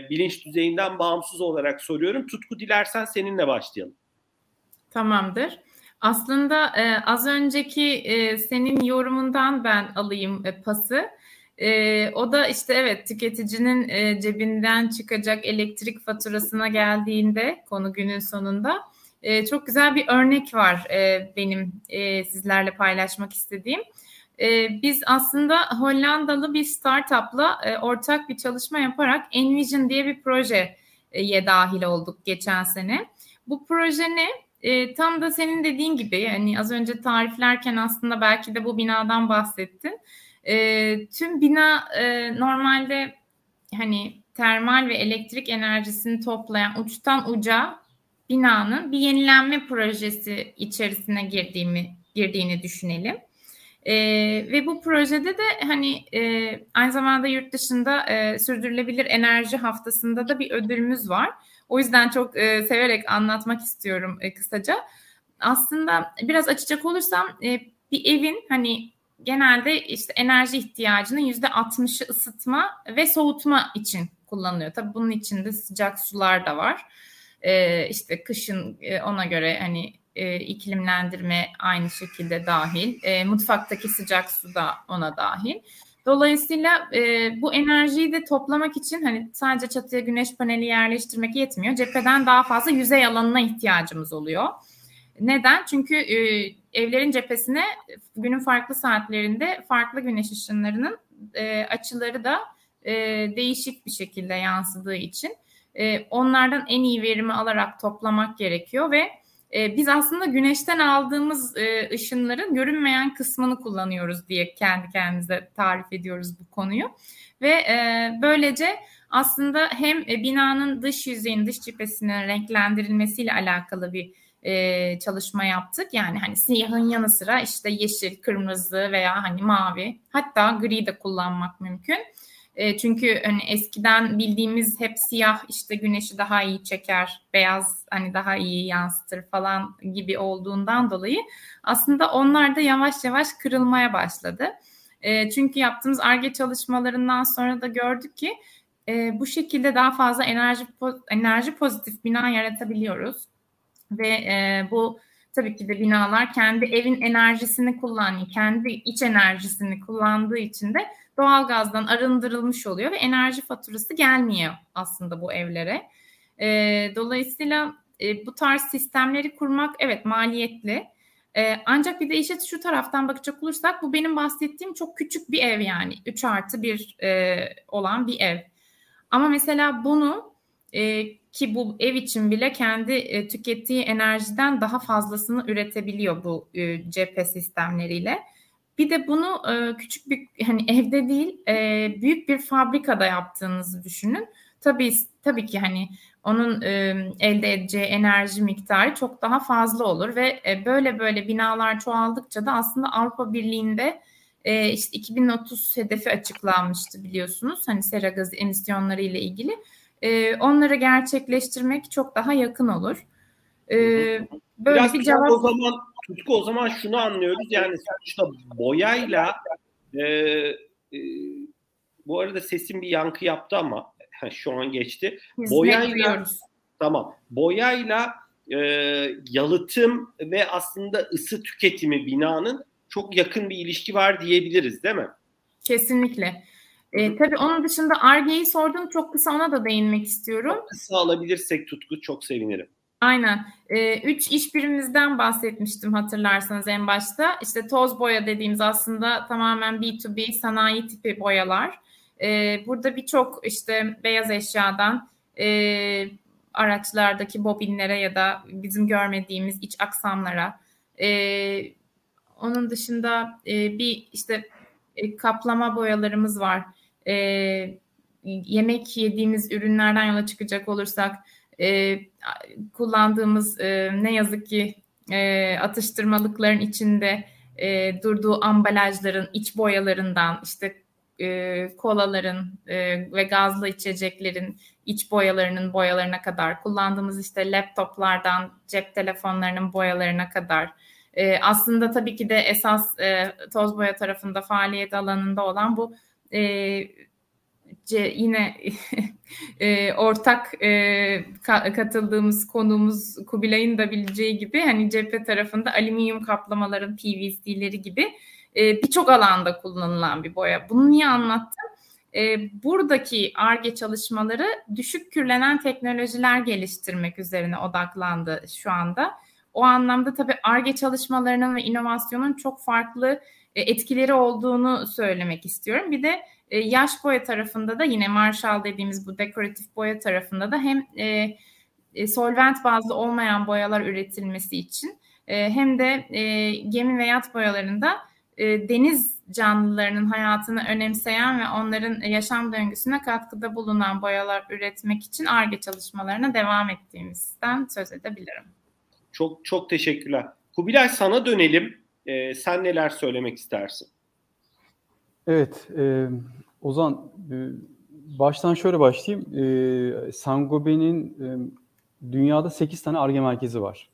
bilinç düzeyinden bağımsız olarak soruyorum. Tutku dilersen seninle başlayalım. Tamamdır. Aslında e, az önceki e, senin yorumundan ben alayım e, pası. E, o da işte evet tüketicinin e, cebinden çıkacak elektrik faturasına geldiğinde konu günün sonunda e, çok güzel bir örnek var e, benim e, sizlerle paylaşmak istediğim. E, biz aslında Hollandalı bir startupla e, ortak bir çalışma yaparak Envision diye bir projeye dahil olduk geçen sene. Bu proje ne? E, tam da senin dediğin gibi yani az önce tariflerken aslında belki de bu binadan bahsettin. E, tüm bina e, normalde hani termal ve elektrik enerjisini toplayan uçtan uca binanın bir yenilenme projesi içerisine girdiğimi girdiğini düşünelim. E, ve bu projede de hani e, aynı zamanda yurt dışında e, sürdürülebilir enerji haftasında da bir ödülümüz var. O yüzden çok e, severek anlatmak istiyorum e, kısaca. Aslında biraz açacak olursam e, bir evin hani genelde işte enerji ihtiyacının yüzde 60'ı ısıtma ve soğutma için kullanılıyor. Tabii bunun içinde sıcak sular da var. E, işte kışın e, ona göre hani e, iklimlendirme aynı şekilde dahil. E, mutfaktaki sıcak su da ona dahil. Dolayısıyla e, bu enerjiyi de toplamak için hani sadece çatıya güneş paneli yerleştirmek yetmiyor. Cepheden daha fazla yüzey alanına ihtiyacımız oluyor. Neden? Çünkü e, evlerin cephesine günün farklı saatlerinde farklı güneş ışınlarının e, açıları da e, değişik bir şekilde yansıdığı için e, onlardan en iyi verimi alarak toplamak gerekiyor ve e, biz aslında güneşten aldığımız e, ışınların görünmeyen kısmını kullanıyoruz diye kendi kendimize tarif ediyoruz bu konuyu. Ve e, böylece aslında hem e, binanın dış yüzeyinin, dış cephesinin renklendirilmesiyle alakalı bir e, çalışma yaptık. Yani hani siyahın yanı sıra işte yeşil, kırmızı veya hani mavi hatta gri de kullanmak mümkün. E, çünkü hani eskiden bildiğimiz hep siyah işte güneşi daha iyi çeker, beyaz hani daha iyi yansıtır falan gibi olduğundan dolayı aslında onlar da yavaş yavaş kırılmaya başladı. E, çünkü yaptığımız ARGE çalışmalarından sonra da gördük ki e, bu şekilde daha fazla enerji enerji pozitif bina yaratabiliyoruz. Ve e, bu tabii ki de binalar kendi evin enerjisini kullanıyor, kendi iç enerjisini kullandığı için de doğalgazdan arındırılmış oluyor ve enerji faturası gelmiyor aslında bu evlere. E, dolayısıyla e, bu tarz sistemleri kurmak evet maliyetli. E, ancak bir de işe şu taraftan bakacak olursak bu benim bahsettiğim çok küçük bir ev yani 3 artı 1 e, olan bir ev. Ama mesela bunu e, ki bu ev için bile kendi e, tükettiği enerjiden daha fazlasını üretebiliyor bu e, cephe sistemleriyle Bir de bunu e, küçük bir hani evde değil e, büyük bir fabrikada yaptığınızı düşünün. Tabii tabii ki hani onun elde edeceği enerji miktarı çok daha fazla olur ve böyle böyle binalar çoğaldıkça da aslında Avrupa Birliği'nde işte 2030 hedefi açıklanmıştı biliyorsunuz. Hani sera gazı emisyonları ile ilgili. E, onları gerçekleştirmek çok daha yakın olur. E, böyle Biraz bir cevap. O zaman Tutku o zaman şunu anlıyoruz yani sonuçta boyayla e, e, bu arada sesim bir yankı yaptı ama şu an geçti. Biz boyayla tamam. Boyayla e, yalıtım ve aslında ısı tüketimi binanın çok yakın bir ilişki var diyebiliriz değil mi? Kesinlikle. E, tabii onun dışında Arge'yi sordum. Çok kısa ona da değinmek istiyorum. Çok kısa alabilirsek Tutku çok sevinirim. Aynen. E, üç iş birimimizden bahsetmiştim hatırlarsanız en başta. İşte toz boya dediğimiz aslında tamamen B2B sanayi tipi boyalar. E, burada birçok işte beyaz eşyadan e, araçlardaki bobinlere ya da bizim görmediğimiz iç aksamlara e, onun dışında e, bir işte e, kaplama boyalarımız var. E, yemek yediğimiz ürünlerden yola çıkacak olursak e, kullandığımız e, ne yazık ki e, atıştırmalıkların içinde e, durduğu ambalajların iç boyalarından işte e, kolaların e, ve gazlı içeceklerin iç boyalarının boyalarına kadar kullandığımız işte laptoplardan cep telefonlarının boyalarına kadar. E, aslında tabii ki de esas e, toz boya tarafında faaliyet alanında olan bu e, ce, yine e, ortak e, ka, katıldığımız konumuz Kubilay'ın da bileceği gibi hani cephe tarafında alüminyum kaplamaların PVC'leri gibi e, birçok alanda kullanılan bir boya. Bunu niye anlattım? E, buradaki ARGE çalışmaları düşük kürlenen teknolojiler geliştirmek üzerine odaklandı şu anda. O anlamda tabii ARGE çalışmalarının ve inovasyonun çok farklı etkileri olduğunu söylemek istiyorum. Bir de e, yaş boya tarafında da yine Marshall dediğimiz bu dekoratif boya tarafında da hem e, e, solvent bazlı olmayan boyalar üretilmesi için e, hem de e, gemi ve yat boyalarında e, deniz canlılarının hayatını önemseyen ve onların yaşam döngüsüne katkıda bulunan boyalar üretmek için ARGE çalışmalarına devam ettiğimizden söz edebilirim. Çok çok teşekkürler. Kubilay sana dönelim. E, sen neler söylemek istersin? Evet, e, Ozan e, baştan şöyle başlayayım. E, Sangobe'nin e, dünyada 8 tane ARGE merkezi var.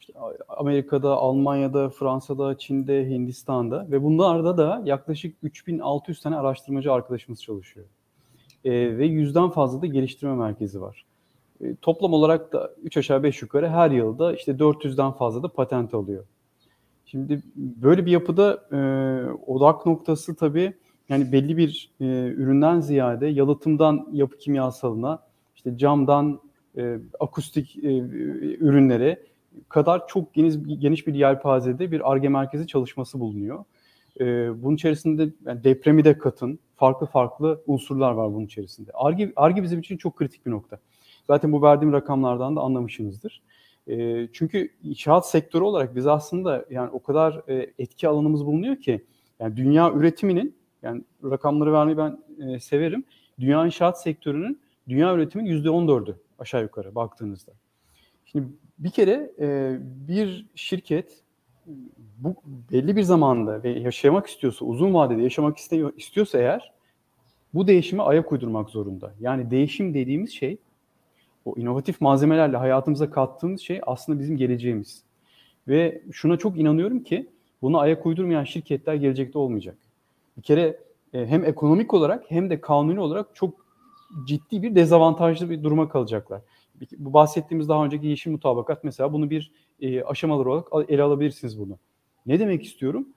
İşte Amerika'da, Almanya'da, Fransa'da, Çin'de, Hindistan'da ve bunlarda da yaklaşık 3600 tane araştırmacı arkadaşımız çalışıyor. E, ve yüzden fazla da geliştirme merkezi var. E, toplam olarak da 3 aşağı 5 yukarı her yılda işte 400'den fazla da patent alıyor. Şimdi böyle bir yapıda e, odak noktası tabii yani belli bir e, üründen ziyade yalıtımdan yapı kimyasalına, işte camdan e, akustik e, ürünlere kadar çok geniş, geniş bir yelpazede bir ARGE merkezi çalışması bulunuyor. E, bunun içerisinde yani depremi de katın, farklı farklı unsurlar var bunun içerisinde. ARGE, ARGE bizim için çok kritik bir nokta. Zaten bu verdiğim rakamlardan da anlamışsınızdır. E, çünkü inşaat sektörü olarak biz aslında yani o kadar e, etki alanımız bulunuyor ki yani dünya üretiminin yani rakamları vermeyi ben e, severim. Dünya inşaat sektörünün dünya on dördü aşağı yukarı baktığınızda. Şimdi bir kere e, bir şirket bu belli bir zamanda ve yaşamak istiyorsa, uzun vadede yaşamak istiyor, istiyorsa eğer bu değişime ayak uydurmak zorunda. Yani değişim dediğimiz şey o inovatif malzemelerle hayatımıza kattığımız şey aslında bizim geleceğimiz. Ve şuna çok inanıyorum ki bunu ayak uydurmayan şirketler gelecekte olmayacak. Bir kere e, hem ekonomik olarak hem de kanuni olarak çok ciddi bir dezavantajlı bir duruma kalacaklar. Bu bahsettiğimiz daha önceki yeşil mutabakat mesela bunu bir e, aşamalı olarak ele alabilirsiniz bunu. Ne demek istiyorum?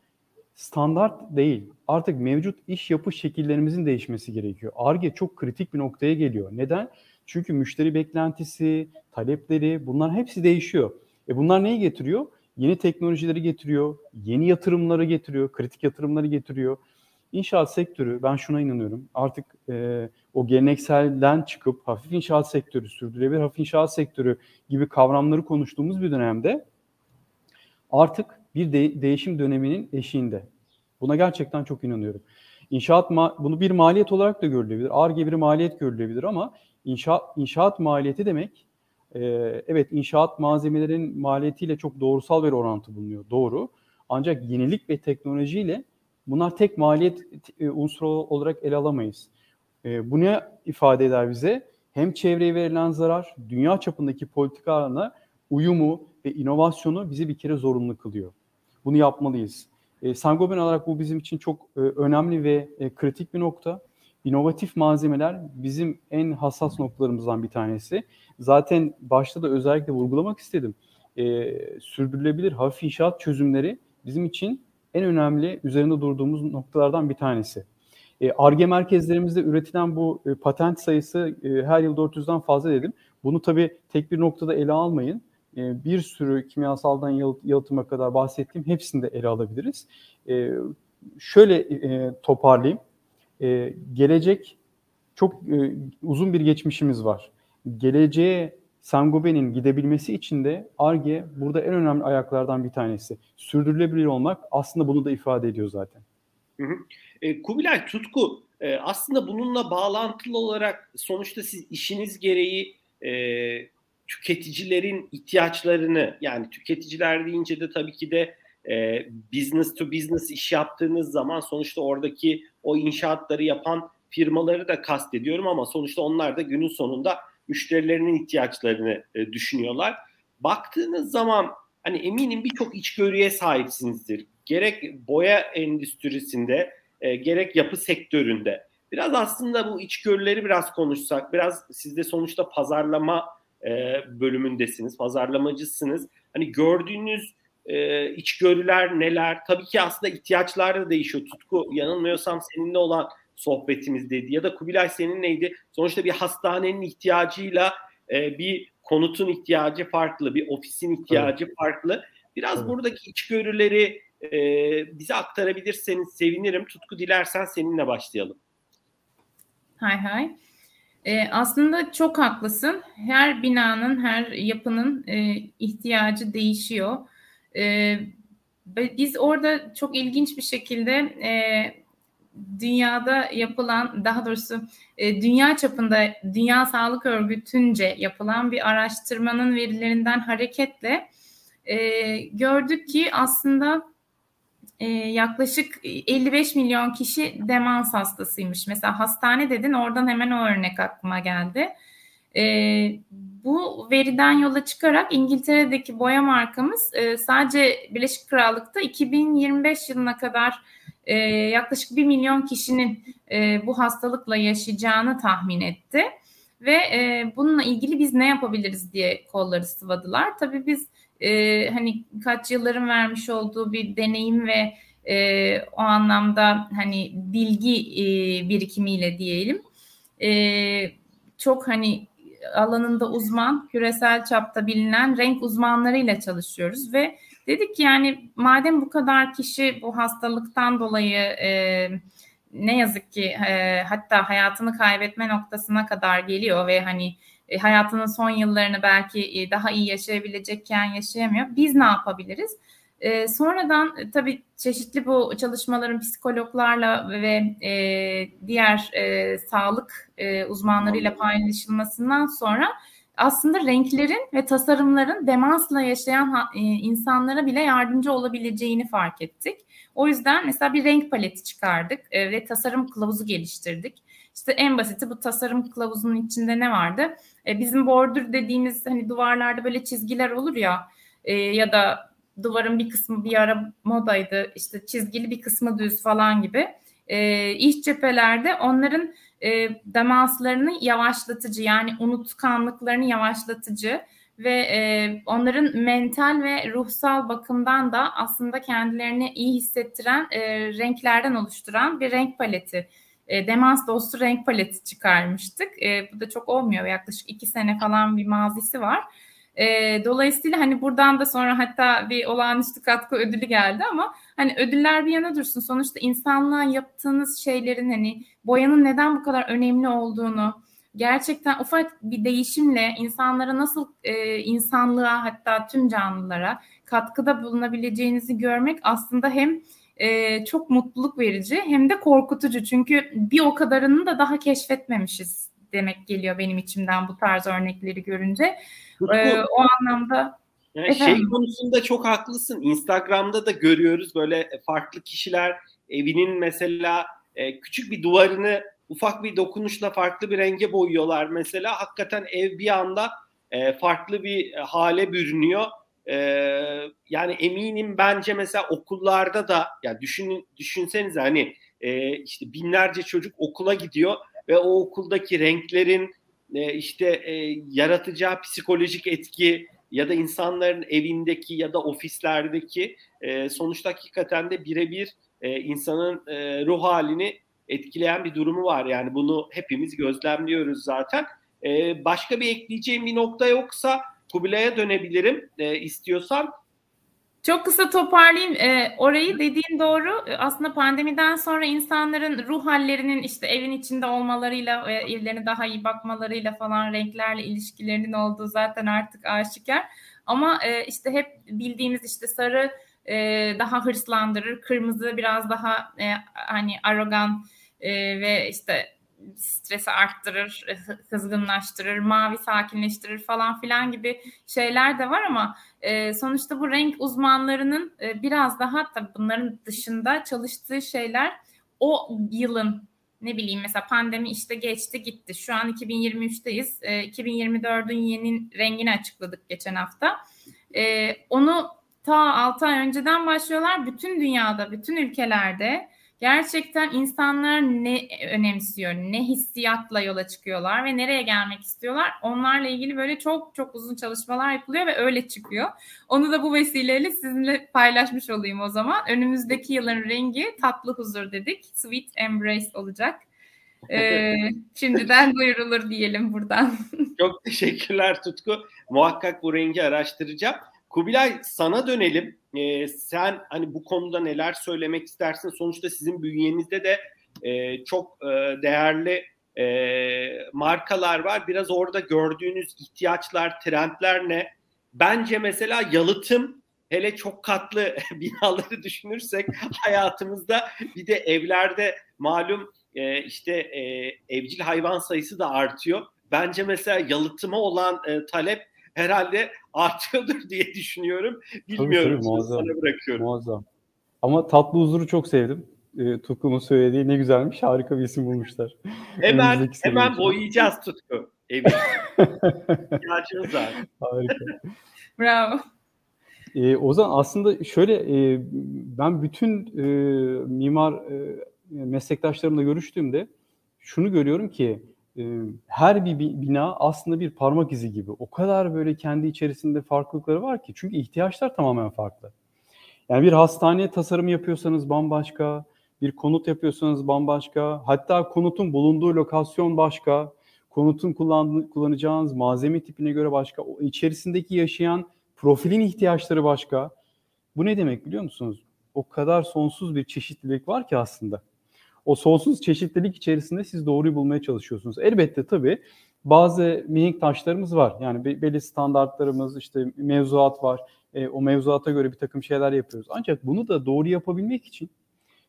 Standart değil. Artık mevcut iş yapış şekillerimizin değişmesi gerekiyor. ARGE çok kritik bir noktaya geliyor. Neden? Çünkü müşteri beklentisi, talepleri bunlar hepsi değişiyor. E bunlar neyi getiriyor? Yeni teknolojileri getiriyor, yeni yatırımları getiriyor, kritik yatırımları getiriyor. İnşaat sektörü ben şuna inanıyorum. Artık e, o gelenekselden çıkıp hafif inşaat sektörü, sürdürülebilir hafif inşaat sektörü gibi kavramları konuştuğumuz bir dönemde artık bir de, değişim döneminin eşiğinde. Buna gerçekten çok inanıyorum. İnşaat bunu bir maliyet olarak da görülebilir. Arge bir maliyet görülebilir ama inşaat inşaat maliyeti demek e, evet inşaat malzemelerin maliyetiyle çok doğrusal bir orantı bulunuyor. Doğru. Ancak yenilik ve teknolojiyle bunlar tek maliyet e, unsuru olarak ele alamayız. E, bu ne ifade eder bize? Hem çevreye verilen zarar, dünya çapındaki politikalarına uyumu ve inovasyonu bizi bir kere zorunlu kılıyor. Bunu yapmalıyız. E, Sangoben olarak bu bizim için çok e, önemli ve e, kritik bir nokta. İnovatif malzemeler bizim en hassas noktalarımızdan bir tanesi. Zaten başta da özellikle vurgulamak istedim. E, sürdürülebilir hafif inşaat çözümleri bizim için en önemli üzerinde durduğumuz noktalardan bir tanesi. ARGE merkezlerimizde üretilen bu e, patent sayısı e, her yıl 400'den fazla dedim. Bunu tabii tek bir noktada ele almayın. E, bir sürü kimyasaldan yalıtıma kadar bahsettiğim hepsini de ele alabiliriz. E, şöyle e, toparlayayım. E, gelecek çok e, uzun bir geçmişimiz var. Geleceğe Sangobe'nin gidebilmesi için de ARGE burada en önemli ayaklardan bir tanesi. Sürdürülebilir olmak aslında bunu da ifade ediyor zaten. Hı hı. E, Kubilay Tutku e, aslında bununla bağlantılı olarak sonuçta siz işiniz gereği e, tüketicilerin ihtiyaçlarını yani tüketiciler deyince de tabii ki de e, business to business iş yaptığınız zaman sonuçta oradaki o inşaatları yapan firmaları da kastediyorum ama sonuçta onlar da günün sonunda müşterilerinin ihtiyaçlarını e, düşünüyorlar. Baktığınız zaman hani eminim birçok içgörüye sahipsinizdir. Gerek boya endüstrisinde e, gerek yapı sektöründe. Biraz aslında bu içgörüleri biraz konuşsak, biraz siz de sonuçta pazarlama e, bölümündesiniz, pazarlamacısınız. Hani gördüğünüz e, içgörüler neler? Tabii ki aslında ihtiyaçlar da değişiyor. Tutku yanılmıyorsam seninle olan sohbetimizdeydi ya da Kubilay senin neydi? Sonuçta bir hastanenin ihtiyacıyla e, bir konutun ihtiyacı farklı, bir ofisin ihtiyacı evet. farklı. Biraz evet. buradaki içgörüleri e, bize aktarabilirseniz sevinirim. Tutku dilersen seninle başlayalım. Hay hay. E, aslında çok haklısın. Her binanın, her yapının e, ihtiyacı değişiyor. E, biz orada çok ilginç bir şekilde e, dünyada yapılan, daha doğrusu e, dünya çapında Dünya Sağlık Örgütü'nce yapılan bir araştırmanın verilerinden hareketle e, gördük ki aslında e, yaklaşık 55 milyon kişi demans hastasıymış. Mesela hastane dedin oradan hemen o örnek aklıma geldi. E, bu veriden yola çıkarak İngiltere'deki boya markamız e, sadece Birleşik Krallık'ta 2025 yılına kadar e, yaklaşık 1 milyon kişinin e, bu hastalıkla yaşayacağını tahmin etti. Ve e, bununla ilgili biz ne yapabiliriz diye kolları sıvadılar. Tabii biz e, hani kaç yılların vermiş olduğu bir deneyim ve e, o anlamda hani bilgi e, birikimiyle diyelim e, çok hani alanında uzman, küresel çapta bilinen renk uzmanlarıyla çalışıyoruz ve dedik ki yani madem bu kadar kişi bu hastalıktan dolayı e, ne yazık ki e, hatta hayatını kaybetme noktasına kadar geliyor ve hani e, hayatının son yıllarını belki e, daha iyi yaşayabilecekken yaşayamıyor. Biz ne yapabiliriz? E, sonradan tabii çeşitli bu çalışmaların psikologlarla ve e, diğer e, sağlık e, uzmanlarıyla paylaşılmasından sonra aslında renklerin ve tasarımların demansla yaşayan e, insanlara bile yardımcı olabileceğini fark ettik. O yüzden mesela bir renk paleti çıkardık e, ve tasarım kılavuzu geliştirdik. İşte en basiti bu tasarım kılavuzunun içinde ne vardı? E, bizim bordür dediğimiz hani duvarlarda böyle çizgiler olur ya ya da duvarın bir kısmı bir ara modaydı işte çizgili bir kısmı düz falan gibi. E, iç cephelerde onların e, demanslarını yavaşlatıcı yani unutkanlıklarını yavaşlatıcı ve e, onların mental ve ruhsal bakımdan da aslında kendilerini iyi hissettiren e, renklerden oluşturan bir renk paleti e, demans dostu renk paleti çıkarmıştık. E, bu da çok olmuyor. Yaklaşık iki sene falan bir mazisi var. E, dolayısıyla hani buradan da sonra hatta bir olağanüstü katkı ödülü geldi ama hani ödüller bir yana dursun. Sonuçta insanlığa yaptığınız şeylerin hani boyanın neden bu kadar önemli olduğunu gerçekten ufak bir değişimle insanlara nasıl e, insanlığa hatta tüm canlılara katkıda bulunabileceğinizi görmek aslında hem e, çok mutluluk verici hem de korkutucu. Çünkü bir o kadarını da daha keşfetmemişiz demek geliyor benim içimden bu tarz örnekleri görünce. E, o anlamda yani şey konusunda çok haklısın. Instagram'da da görüyoruz böyle farklı kişiler evinin mesela e, küçük bir duvarını ufak bir dokunuşla farklı bir renge boyuyorlar mesela. Hakikaten ev bir anda e, farklı bir hale bürünüyor. E, yani eminim bence mesela okullarda da ya düşün düşünsenize hani e, işte binlerce çocuk okula gidiyor ve o okuldaki renklerin e, işte e, yaratacağı psikolojik etki ya da insanların evindeki ya da ofislerdeki e, sonuçta hakikaten de birebir e, insanın e, ruh halini etkileyen bir durumu var. Yani bunu hepimiz gözlemliyoruz zaten. E, başka bir ekleyeceğim bir nokta yoksa Kubilay'a dönebilirim e, istiyorsan. Çok kısa toparlayayım. E, orayı dediğin doğru. Aslında pandemiden sonra insanların ruh hallerinin işte evin içinde olmalarıyla, evlerine daha iyi bakmalarıyla falan renklerle ilişkilerinin olduğu zaten artık aşikar. Ama e, işte hep bildiğimiz işte sarı e, daha hırslandırır, kırmızı biraz daha e, hani arogan e, ve işte stresi arttırır, e, kızgınlaştırır, mavi sakinleştirir falan filan gibi şeyler de var ama e, sonuçta bu renk uzmanlarının e, biraz daha tabii bunların dışında çalıştığı şeyler o yılın ne bileyim mesela pandemi işte geçti gitti. Şu an 2023'teyiz. E, 2024'ün yeni rengini açıkladık geçen hafta. E, onu ta 6 ay önceden başlıyorlar. Bütün dünyada, bütün ülkelerde gerçekten insanlar ne önemsiyor, ne hissiyatla yola çıkıyorlar ve nereye gelmek istiyorlar. Onlarla ilgili böyle çok çok uzun çalışmalar yapılıyor ve öyle çıkıyor. Onu da bu vesileyle sizinle paylaşmış olayım o zaman. Önümüzdeki yılın rengi tatlı huzur dedik. Sweet Embrace olacak. Ee, şimdiden duyurulur diyelim buradan. Çok teşekkürler Tutku. Muhakkak bu rengi araştıracağım. Kubilay sana dönelim. Ee, sen hani bu konuda neler söylemek istersin? Sonuçta sizin bünyenizde de e, çok e, değerli e, markalar var. Biraz orada gördüğünüz ihtiyaçlar, trendler ne? Bence mesela yalıtım hele çok katlı binaları düşünürsek hayatımızda bir de evlerde malum e, işte e, evcil hayvan sayısı da artıyor. Bence mesela yalıtıma olan e, talep herhalde artıyordur diye düşünüyorum. Bilmiyorum. Tabii, tabii, muazzam. Sana bırakıyorum. Muazzam. Ama tatlı huzuru çok sevdim. E, Tutku'nun söylediği ne güzelmiş. Harika bir isim bulmuşlar. Hemen hemen boyayacağız Tutku. İhtiyacımız var. Harika. Bravo. E, Ozan aslında şöyle e, ben bütün e, mimar e, meslektaşlarımla görüştüğümde şunu görüyorum ki her bir bina aslında bir parmak izi gibi. O kadar böyle kendi içerisinde farklılıkları var ki. Çünkü ihtiyaçlar tamamen farklı. Yani bir hastaneye tasarım yapıyorsanız bambaşka, bir konut yapıyorsanız bambaşka, hatta konutun bulunduğu lokasyon başka, konutun kullan, kullanacağınız malzeme tipine göre başka, o içerisindeki yaşayan profilin ihtiyaçları başka. Bu ne demek biliyor musunuz? O kadar sonsuz bir çeşitlilik var ki aslında o sonsuz çeşitlilik içerisinde siz doğruyu bulmaya çalışıyorsunuz. Elbette tabii bazı minik taşlarımız var. Yani belli standartlarımız, işte mevzuat var. E, o mevzuata göre bir takım şeyler yapıyoruz. Ancak bunu da doğru yapabilmek için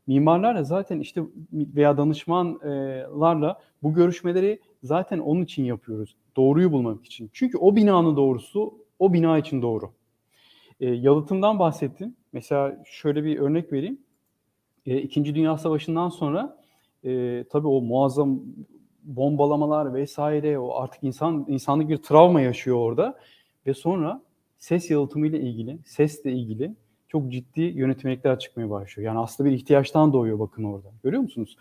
mimarlarla zaten işte veya danışmanlarla bu görüşmeleri zaten onun için yapıyoruz. Doğruyu bulmak için. Çünkü o binanın doğrusu o bina için doğru. E, yalıtımdan bahsettim. Mesela şöyle bir örnek vereyim. E, İkinci Dünya Savaşı'ndan sonra e, tabii o muazzam bombalamalar vesaire o artık insan insanlık bir travma yaşıyor orada ve sonra ses yalıtımı ile ilgili, sesle ilgili çok ciddi yönetmelikler çıkmaya başlıyor. Yani aslında bir ihtiyaçtan doğuyor bakın orada. Görüyor musunuz?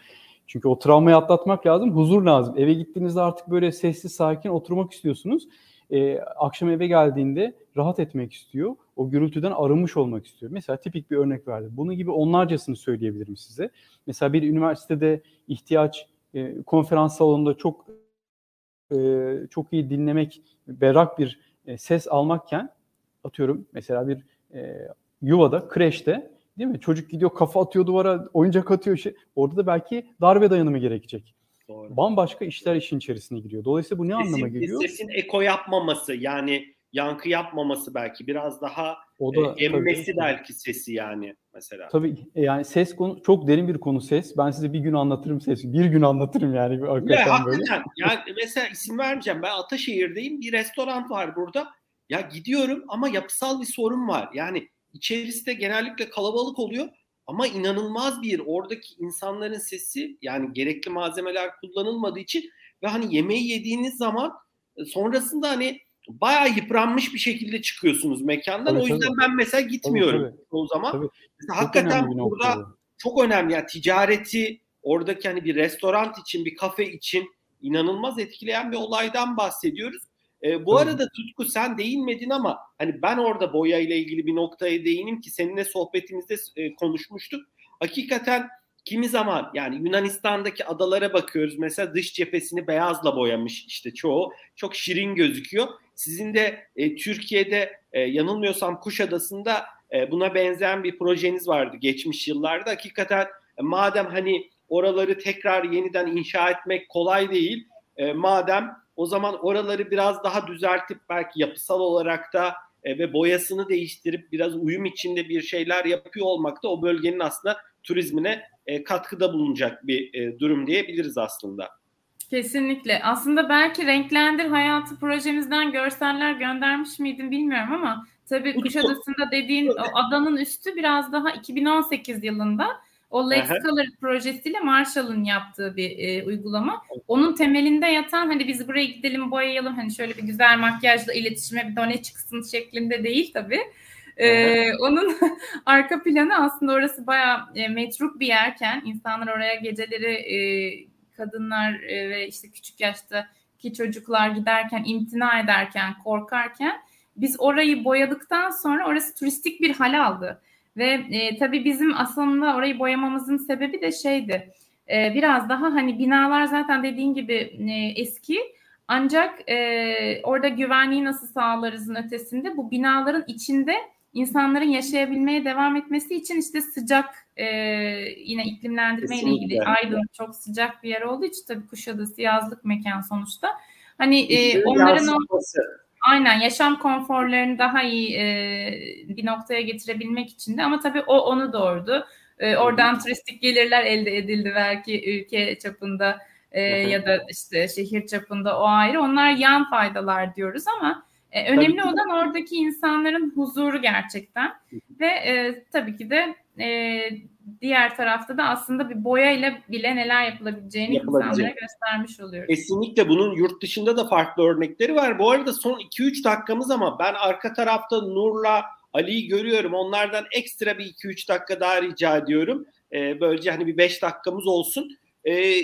Çünkü o travmayı atlatmak lazım, huzur lazım. Eve gittiğinizde artık böyle sessiz, sakin oturmak istiyorsunuz. Ee, akşam eve geldiğinde rahat etmek istiyor o gürültüden arınmış olmak istiyor. Mesela tipik bir örnek verdim. Bunun gibi onlarcasını söyleyebilirim size. Mesela bir üniversitede ihtiyaç e, konferans salonunda çok e, çok iyi dinlemek, berrak bir e, ses almakken atıyorum mesela bir e, yuvada, kreşte değil mi? Çocuk gidiyor kafa atıyor duvara, oyuncak atıyor. Şey. Orada da belki darbe dayanımı gerekecek. Doğru. Bambaşka işler işin içerisine giriyor. Dolayısıyla bu ne sesin, anlama geliyor? Sesin eko yapmaması yani yankı yapmaması belki biraz daha o da, e, emmesi tabii, belki sesi yani mesela. Tabii e, yani ses konu çok derin bir konu ses. Ben size bir gün anlatırım sesi. Bir gün anlatırım yani hakikaten, ya, böyle. Hakikaten. yani mesela isim vermeyeceğim. Ben Ataşehir'deyim. Bir restoran var burada. Ya gidiyorum ama yapısal bir sorun var. Yani içerisinde genellikle kalabalık oluyor ama inanılmaz bir oradaki insanların sesi yani gerekli malzemeler kullanılmadığı için ve hani yemeği yediğiniz zaman e, sonrasında hani bayağı yıpranmış bir şekilde çıkıyorsunuz mekandan. Tabii, o yüzden tabii. ben mesela gitmiyorum tabii, tabii. o zaman. Tabii. Mesela hakikaten burada çok önemli yani ticareti oradaki hani bir restoran için bir kafe için inanılmaz etkileyen bir olaydan bahsediyoruz. E, bu arada Tutku sen değinmedin ama hani ben orada boya ile ilgili bir noktaya değinim ki seninle sohbetimizde e, konuşmuştuk. Hakikaten kimi zaman yani Yunanistan'daki adalara bakıyoruz. Mesela dış cephesini beyazla boyamış işte çoğu. Çok şirin gözüküyor. Sizin de e, Türkiye'de e, yanılmıyorsam Kuşadası'nda e, buna benzeyen bir projeniz vardı geçmiş yıllarda. Hakikaten e, madem hani oraları tekrar yeniden inşa etmek kolay değil. E, madem o zaman oraları biraz daha düzeltip belki yapısal olarak da e, ve boyasını değiştirip biraz uyum içinde bir şeyler yapıyor olmak da o bölgenin aslında turizmine e, katkıda bulunacak bir e, durum diyebiliriz aslında. Kesinlikle. Aslında belki Renklendir Hayatı projemizden görseller göndermiş miydim bilmiyorum ama tabii Kuşadası'nda dediğin o adanın üstü biraz daha 2018 yılında o Lex Color projesiyle Marshall'ın yaptığı bir e, uygulama. Onun temelinde yatan hani biz buraya gidelim boyayalım hani şöyle bir güzel makyajla iletişime bir done çıksın şeklinde değil tabii. Ee, onun arka planı aslında orası bayağı e, metruk bir yerken insanlar oraya geceleri e, kadınlar e, ve işte küçük yaştaki çocuklar giderken imtina ederken korkarken biz orayı boyadıktan sonra orası turistik bir hal aldı. Ve e, tabii bizim aslında orayı boyamamızın sebebi de şeydi. E, biraz daha hani binalar zaten dediğin gibi e, eski ancak e, orada güvenliği nasıl sağlarızın ötesinde bu binaların içinde insanların yaşayabilmeye devam etmesi için işte sıcak e, yine iklimlendirme ile ilgili Aydın çok sıcak bir yer olduğu için tabii Kuşadası yazlık mekan sonuçta. Hani e, onların o Aynen yaşam konforlarını daha iyi e, bir noktaya getirebilmek için de ama tabii o onu doğurdu. E, oradan turistik gelirler elde edildi belki ülke çapında e, ya da işte şehir çapında o ayrı. Onlar yan faydalar diyoruz ama e, önemli olan oradaki insanların huzuru gerçekten ve e, tabii ki de e, diğer tarafta da aslında bir boya ile bile neler yapılabileceğini insanlara göstermiş oluyoruz. Kesinlikle bunun yurt dışında da farklı örnekleri var. Bu arada son 2-3 dakikamız ama ben arka tarafta Nur'la Ali'yi görüyorum. Onlardan ekstra bir 2-3 dakika daha rica ediyorum. Ee, böylece hani bir 5 dakikamız olsun. Ee,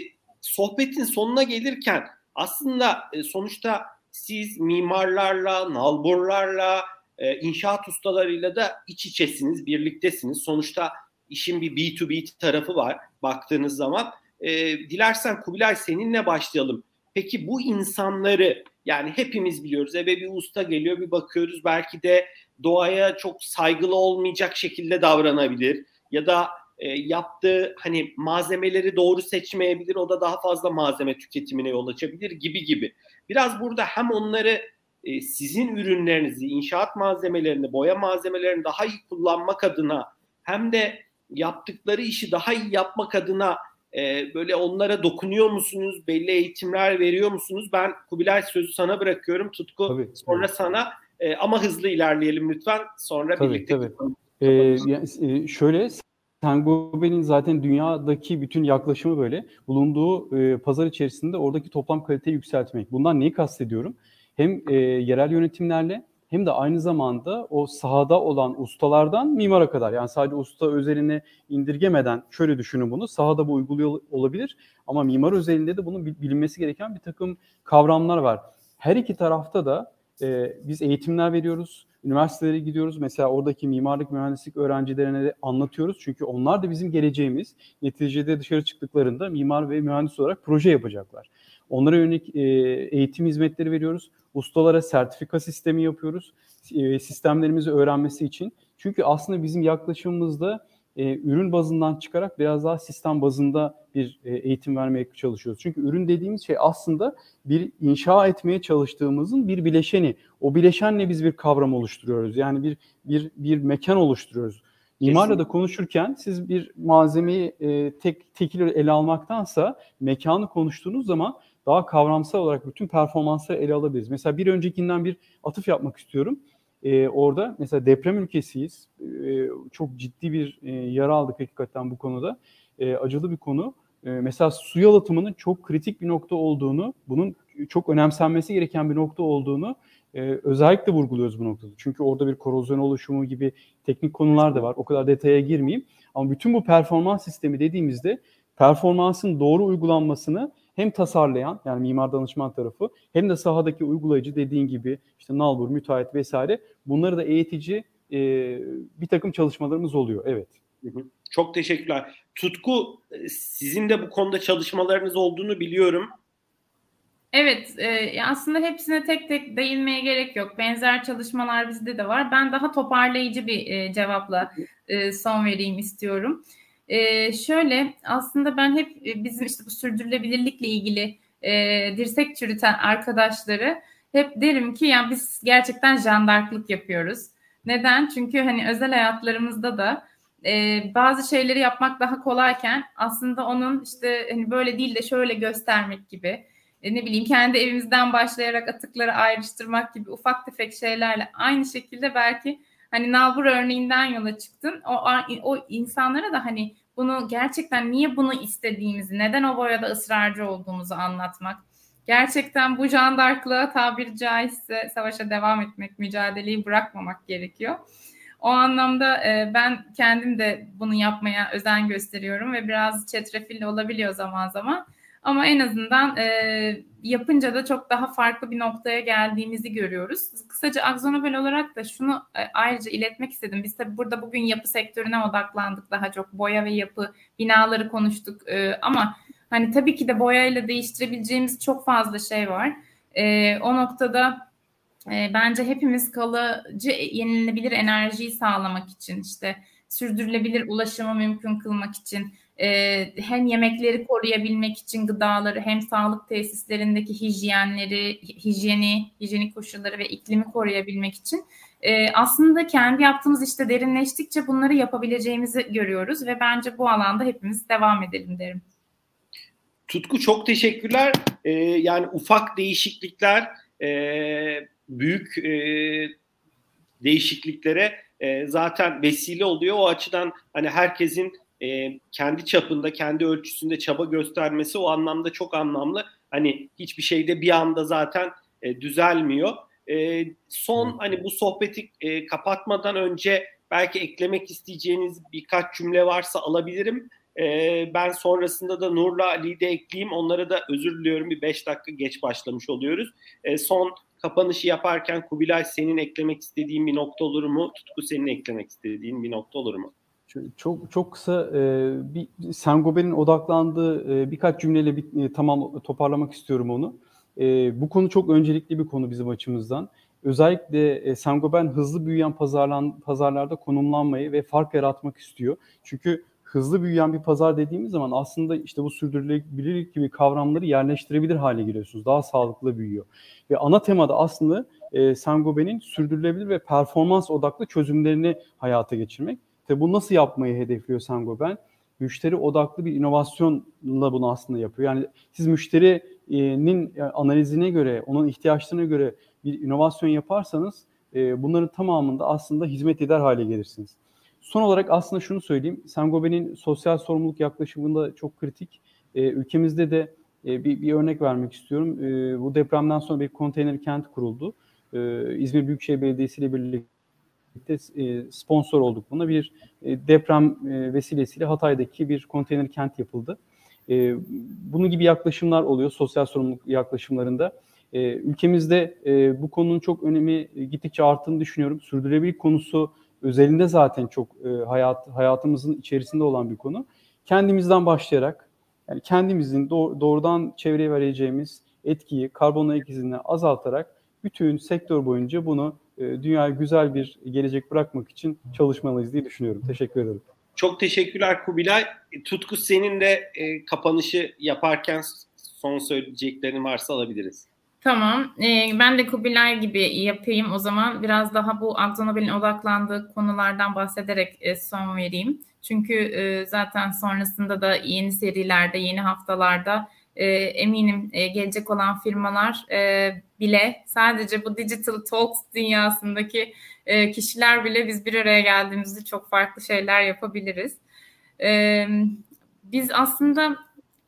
sohbetin sonuna gelirken aslında e, sonuçta siz mimarlarla, nalburlarla, e, inşaat ustalarıyla da iç içesiniz, birliktesiniz. Sonuçta işin bir B2B tarafı var baktığınız zaman. E, dilersen Kubilay seninle başlayalım. Peki bu insanları yani hepimiz biliyoruz eve bir usta geliyor bir bakıyoruz belki de doğaya çok saygılı olmayacak şekilde davranabilir ya da e, yaptığı hani malzemeleri doğru seçmeyebilir o da daha fazla malzeme tüketimine yol açabilir gibi gibi. Biraz burada hem onları e, sizin ürünlerinizi, inşaat malzemelerini, boya malzemelerini daha iyi kullanmak adına hem de yaptıkları işi daha iyi yapmak adına e, böyle onlara dokunuyor musunuz? Belli eğitimler veriyor musunuz? Ben Kubilay sözü sana bırakıyorum. Tutku tabii, sonra tabii. sana e, ama hızlı ilerleyelim lütfen. Sonra tabii, birlikte. Tabii. Ee, yani, şöyle Sengobe'nin zaten dünyadaki bütün yaklaşımı böyle. Bulunduğu e, pazar içerisinde oradaki toplam kaliteyi yükseltmek. Bundan neyi kastediyorum? Hem e, yerel yönetimlerle hem de aynı zamanda o sahada olan ustalardan mimara kadar yani sadece usta özeline indirgemeden şöyle düşünün bunu sahada bu uyguluyor olabilir ama mimar özelinde de bunun bilinmesi gereken bir takım kavramlar var. Her iki tarafta da e, biz eğitimler veriyoruz, üniversitelere gidiyoruz. Mesela oradaki mimarlık, mühendislik öğrencilerine de anlatıyoruz. Çünkü onlar da bizim geleceğimiz. Neticede dışarı çıktıklarında mimar ve mühendis olarak proje yapacaklar. Onlara yönelik e, eğitim hizmetleri veriyoruz. Ustalara sertifika sistemi yapıyoruz. E, sistemlerimizi öğrenmesi için. Çünkü aslında bizim yaklaşımımızda e, ürün bazından çıkarak biraz daha sistem bazında bir e, eğitim vermeye çalışıyoruz. Çünkü ürün dediğimiz şey aslında bir inşa etmeye çalıştığımızın bir bileşeni. O bileşenle biz bir kavram oluşturuyoruz. Yani bir bir bir mekan oluşturuyoruz. Mimarla da konuşurken siz bir malzemeyi e, tek tekil ele almaktansa mekanı konuştuğunuz zaman daha kavramsal olarak bütün performansları ele alabiliriz. Mesela bir öncekinden bir atıf yapmak istiyorum. Ee, orada mesela deprem ülkesiyiz. Ee, çok ciddi bir e, yara aldık hakikaten bu konuda. Ee, acılı bir konu. Ee, mesela su yalıtımının çok kritik bir nokta olduğunu, bunun çok önemsenmesi gereken bir nokta olduğunu e, özellikle vurguluyoruz bu noktada. Çünkü orada bir korozyon oluşumu gibi teknik konular da var. O kadar detaya girmeyeyim. Ama bütün bu performans sistemi dediğimizde performansın doğru uygulanmasını hem tasarlayan yani mimar danışman tarafı hem de sahadaki uygulayıcı dediğin gibi işte nalbur, müteahhit vesaire bunları da eğitici e, bir takım çalışmalarımız oluyor. Evet. Çok teşekkürler. Tutku sizin de bu konuda çalışmalarınız olduğunu biliyorum. Evet, e, aslında hepsine tek tek değinmeye gerek yok. Benzer çalışmalar bizde de var. Ben daha toparlayıcı bir e, cevapla e, son vereyim istiyorum. E, şöyle aslında ben hep e, bizim işte bu sürdürülebilirlikle ilgili e, dirsek çürüten arkadaşları hep derim ki ya biz gerçekten jandarklık yapıyoruz. Neden? Çünkü hani özel hayatlarımızda da e, bazı şeyleri yapmak daha kolayken aslında onun işte hani böyle değil de şöyle göstermek gibi e, ne bileyim kendi evimizden başlayarak atıkları ayrıştırmak gibi ufak tefek şeylerle aynı şekilde belki Hani nalbur örneğinden yola çıktın. O, o insanlara da hani bunu gerçekten niye bunu istediğimizi, neden o boyada ısrarcı olduğumuzu anlatmak. Gerçekten bu jandarklığa tabiri caizse savaşa devam etmek, mücadeleyi bırakmamak gerekiyor. O anlamda e, ben kendim de bunu yapmaya özen gösteriyorum ve biraz çetrefilli olabiliyor zaman zaman. Ama en azından e, yapınca da çok daha farklı bir noktaya geldiğimizi görüyoruz. Kısaca Akzonobel olarak da şunu e, ayrıca iletmek istedim. Biz tabii burada bugün yapı sektörüne odaklandık daha çok. Boya ve yapı binaları konuştuk. E, ama hani tabii ki de boyayla değiştirebileceğimiz çok fazla şey var. E, o noktada e, bence hepimiz kalıcı yenilenebilir enerjiyi sağlamak için işte sürdürülebilir ulaşımı mümkün kılmak için e, hem yemekleri koruyabilmek için gıdaları hem sağlık tesislerindeki hijyenleri, hijyeni, hijyenik koşulları ve iklimi koruyabilmek için e, aslında kendi yaptığımız işte derinleştikçe bunları yapabileceğimizi görüyoruz ve bence bu alanda hepimiz devam edelim derim. Tutku çok teşekkürler. Ee, yani ufak değişiklikler e, büyük e, değişikliklere e, zaten vesile oluyor. O açıdan hani herkesin e, kendi çapında, kendi ölçüsünde çaba göstermesi o anlamda çok anlamlı. Hani hiçbir şeyde bir anda zaten e, düzelmiyor. E, son hani bu sohbeti e, kapatmadan önce belki eklemek isteyeceğiniz birkaç cümle varsa alabilirim. E, ben sonrasında da Nur'la Ali'yi de ekleyeyim. Onlara da özür diliyorum. Bir beş dakika geç başlamış oluyoruz. E, son kapanışı yaparken Kubilay senin eklemek istediğin bir nokta olur mu? Tutku senin eklemek istediğin bir nokta olur mu? Çok çok kısa e, bir Sengober'in odaklandığı e, birkaç cümleyle bir, e, tamam toparlamak istiyorum onu. E, bu konu çok öncelikli bir konu bizim açımızdan. Özellikle e, Sengober hızlı büyüyen pazarlan, pazarlarda konumlanmayı ve fark yaratmak istiyor. Çünkü hızlı büyüyen bir pazar dediğimiz zaman aslında işte bu sürdürülebilirlik gibi kavramları yerleştirebilir hale geliyorsunuz. Daha sağlıklı büyüyor. Ve ana temada aslında e, Sengober'in sürdürülebilir ve performans odaklı çözümlerini hayata geçirmek. Tabi bu nasıl yapmayı hedefliyor Saint-Gobain? Müşteri odaklı bir inovasyonla bunu aslında yapıyor. Yani siz müşterinin e, analizine göre, onun ihtiyaçlarına göre bir inovasyon yaparsanız e, bunların tamamında aslında hizmet eder hale gelirsiniz. Son olarak aslında şunu söyleyeyim. Saint-Gobain'in sosyal sorumluluk yaklaşımında çok kritik. E, ülkemizde de bir, bir örnek vermek istiyorum. Bu depremden sonra bir konteyner kent kuruldu. İzmir Büyükşehir Belediyesi ile birlikte birlikte e, sponsor olduk buna. Bir e, deprem e, vesilesiyle Hatay'daki bir konteyner kent yapıldı. Bunun gibi yaklaşımlar oluyor sosyal sorumluluk yaklaşımlarında. Ülkemizde bu konunun çok önemi gittikçe arttığını düşünüyorum. Sürdürülebilirlik konusu özelinde zaten çok hayat hayatımızın içerisinde olan bir konu. Kendimizden başlayarak yani kendimizin doğrudan çevreye vereceğimiz etkiyi karbon ayak izini azaltarak bütün sektör boyunca bunu dünyaya güzel bir gelecek bırakmak için çalışmalıyız diye düşünüyorum. Teşekkür ederim. Çok teşekkürler Kubilay. Tutku senin de e, kapanışı yaparken son söyleyeceklerin varsa alabiliriz. Tamam. Ee, ben de Kubilay gibi yapayım o zaman. Biraz daha bu Akzonobel'in odaklandığı konulardan bahsederek e, son vereyim. Çünkü e, zaten sonrasında da yeni serilerde, yeni haftalarda e, eminim e, gelecek olan firmalar e, bile sadece bu Digital Talks dünyasındaki e, kişiler bile biz bir araya geldiğimizde çok farklı şeyler yapabiliriz. E, biz aslında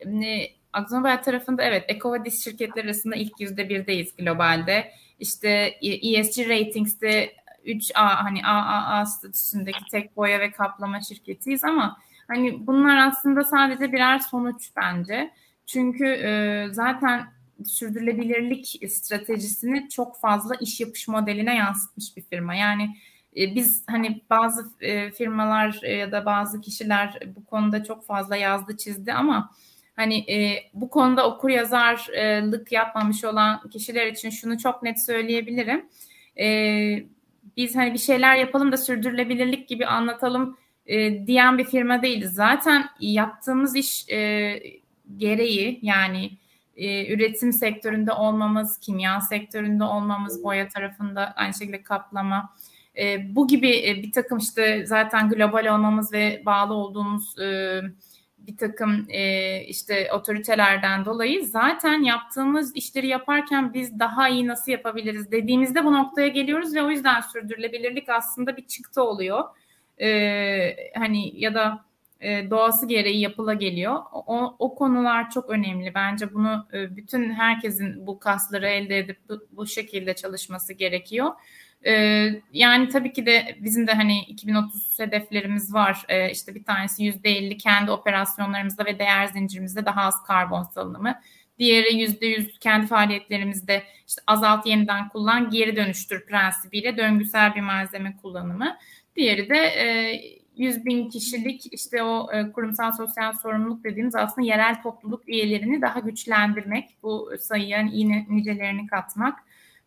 e, Akzonobel tarafında evet EcoVadis şirketler arasında ilk yüzde birdeyiz globalde. İşte ESG Ratings'te 3A hani AAA statüsündeki tek boya ve kaplama şirketiyiz ama hani bunlar aslında sadece birer sonuç bence. Çünkü e, zaten sürdürülebilirlik stratejisini çok fazla iş yapış modeline yansıtmış bir firma. Yani e, biz hani bazı e, firmalar e, ya da bazı kişiler bu konuda çok fazla yazdı çizdi ama hani e, bu konuda okur yazarlık yapmamış olan kişiler için şunu çok net söyleyebilirim. E, biz hani bir şeyler yapalım da sürdürülebilirlik gibi anlatalım e, diyen bir firma değiliz. Zaten yaptığımız iş e, gereği yani e, üretim sektöründe olmamız, kimya sektöründe olmamız, boya tarafında aynı şekilde kaplama, e, bu gibi e, bir takım işte zaten global olmamız ve bağlı olduğumuz e, bir takım e, işte otoritelerden dolayı zaten yaptığımız işleri yaparken biz daha iyi nasıl yapabiliriz dediğimizde bu noktaya geliyoruz ve o yüzden sürdürülebilirlik aslında bir çıktı oluyor. E, hani ya da e, doğası gereği yapıla geliyor. O, o konular çok önemli. Bence bunu e, bütün herkesin bu kasları elde edip bu, bu şekilde çalışması gerekiyor. E, yani tabii ki de bizim de hani 2030 hedeflerimiz var. E, işte bir tanesi %50 kendi operasyonlarımızda ve değer zincirimizde daha az karbon salınımı. Diğeri %100 kendi faaliyetlerimizde işte azalt yeniden kullan geri dönüştür prensibiyle döngüsel bir malzeme kullanımı. Diğeri de 100 bin kişilik işte o e, kurumsal sosyal sorumluluk dediğimiz aslında yerel topluluk üyelerini daha güçlendirmek, bu sayıya iyi nicelerini katmak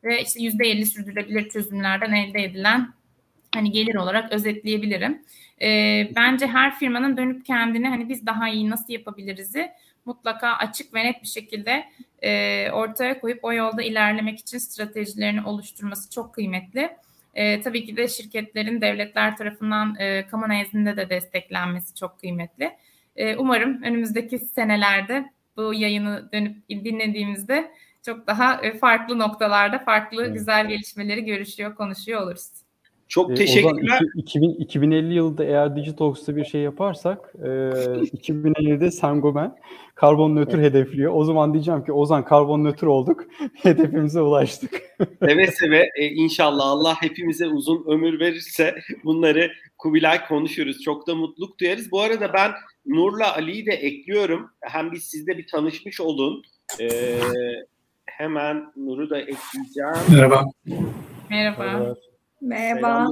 ve işte %50 sürdürülebilir çözümlerden elde edilen hani gelir olarak özetleyebilirim. E, bence her firmanın dönüp kendini hani biz daha iyi nasıl yapabiliriz'i mutlaka açık ve net bir şekilde e, ortaya koyup o yolda ilerlemek için stratejilerini oluşturması çok kıymetli. E, tabii ki de şirketlerin devletler tarafından e, kamu nezdinde de desteklenmesi çok kıymetli. E, umarım önümüzdeki senelerde bu yayını dönüp dinlediğimizde çok daha e, farklı noktalarda farklı evet. güzel gelişmeleri görüşüyor, konuşuyor oluruz. Çok ee, teşekkürler. Ozan, 2000, 2050 yılında eğer Digitalks'ta bir şey yaparsak e, 2050'de Sengomen karbon nötr evet. hedefliyor. O zaman diyeceğim ki Ozan karbon nötr olduk. Hedefimize ulaştık. seve seve e, inşallah Allah hepimize uzun ömür verirse bunları Kubilay konuşuruz. Çok da mutluluk duyarız. Bu arada ben Nur'la Ali'yi de ekliyorum. Hem biz sizde bir tanışmış olun. Ee, hemen Nur'u da ekleyeceğim. Merhaba. Merhaba. Merhaba.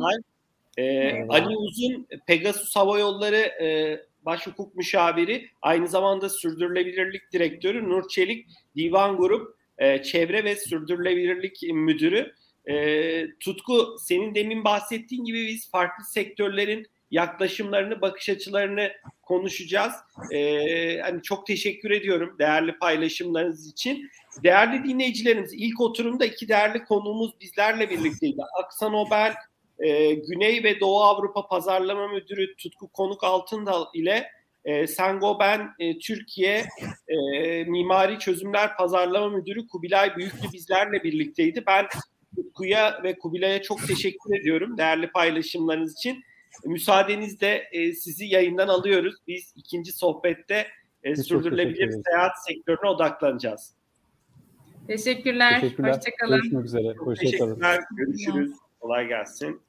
Ee, Ali Uzun, Pegasus Hava Yolları e, Baş Hukuk Müşaviri, aynı zamanda Sürdürülebilirlik Direktörü Nur Çelik, Divan Grup e, Çevre ve Sürdürülebilirlik Müdürü. E, Tutku, senin demin bahsettiğin gibi biz farklı sektörlerin yaklaşımlarını, bakış açılarını konuşacağız. Ee, hani çok teşekkür ediyorum değerli paylaşımlarınız için. Değerli dinleyicilerimiz, ilk oturumda iki değerli konuğumuz bizlerle birlikteydi. Aksa Nobel e, Güney ve Doğu Avrupa Pazarlama Müdürü Tutku Konuk Altındal ile e, Sengoben e, Türkiye e, Mimari Çözümler Pazarlama Müdürü Kubilay Büyüklü bizlerle birlikteydi. Ben Tutku'ya ve Kubilay'a çok teşekkür ediyorum değerli paylaşımlarınız için. Müsaadenizle e, sizi yayından alıyoruz. Biz ikinci sohbette e, sürdürülebilir seyahat sektörüne odaklanacağız. Teşekkürler. Teşekkürler. Hoşçakalın. Görüşmek üzere. Hoşçakalın. Teşekkürler. Görüşürüz. Kolay gelsin.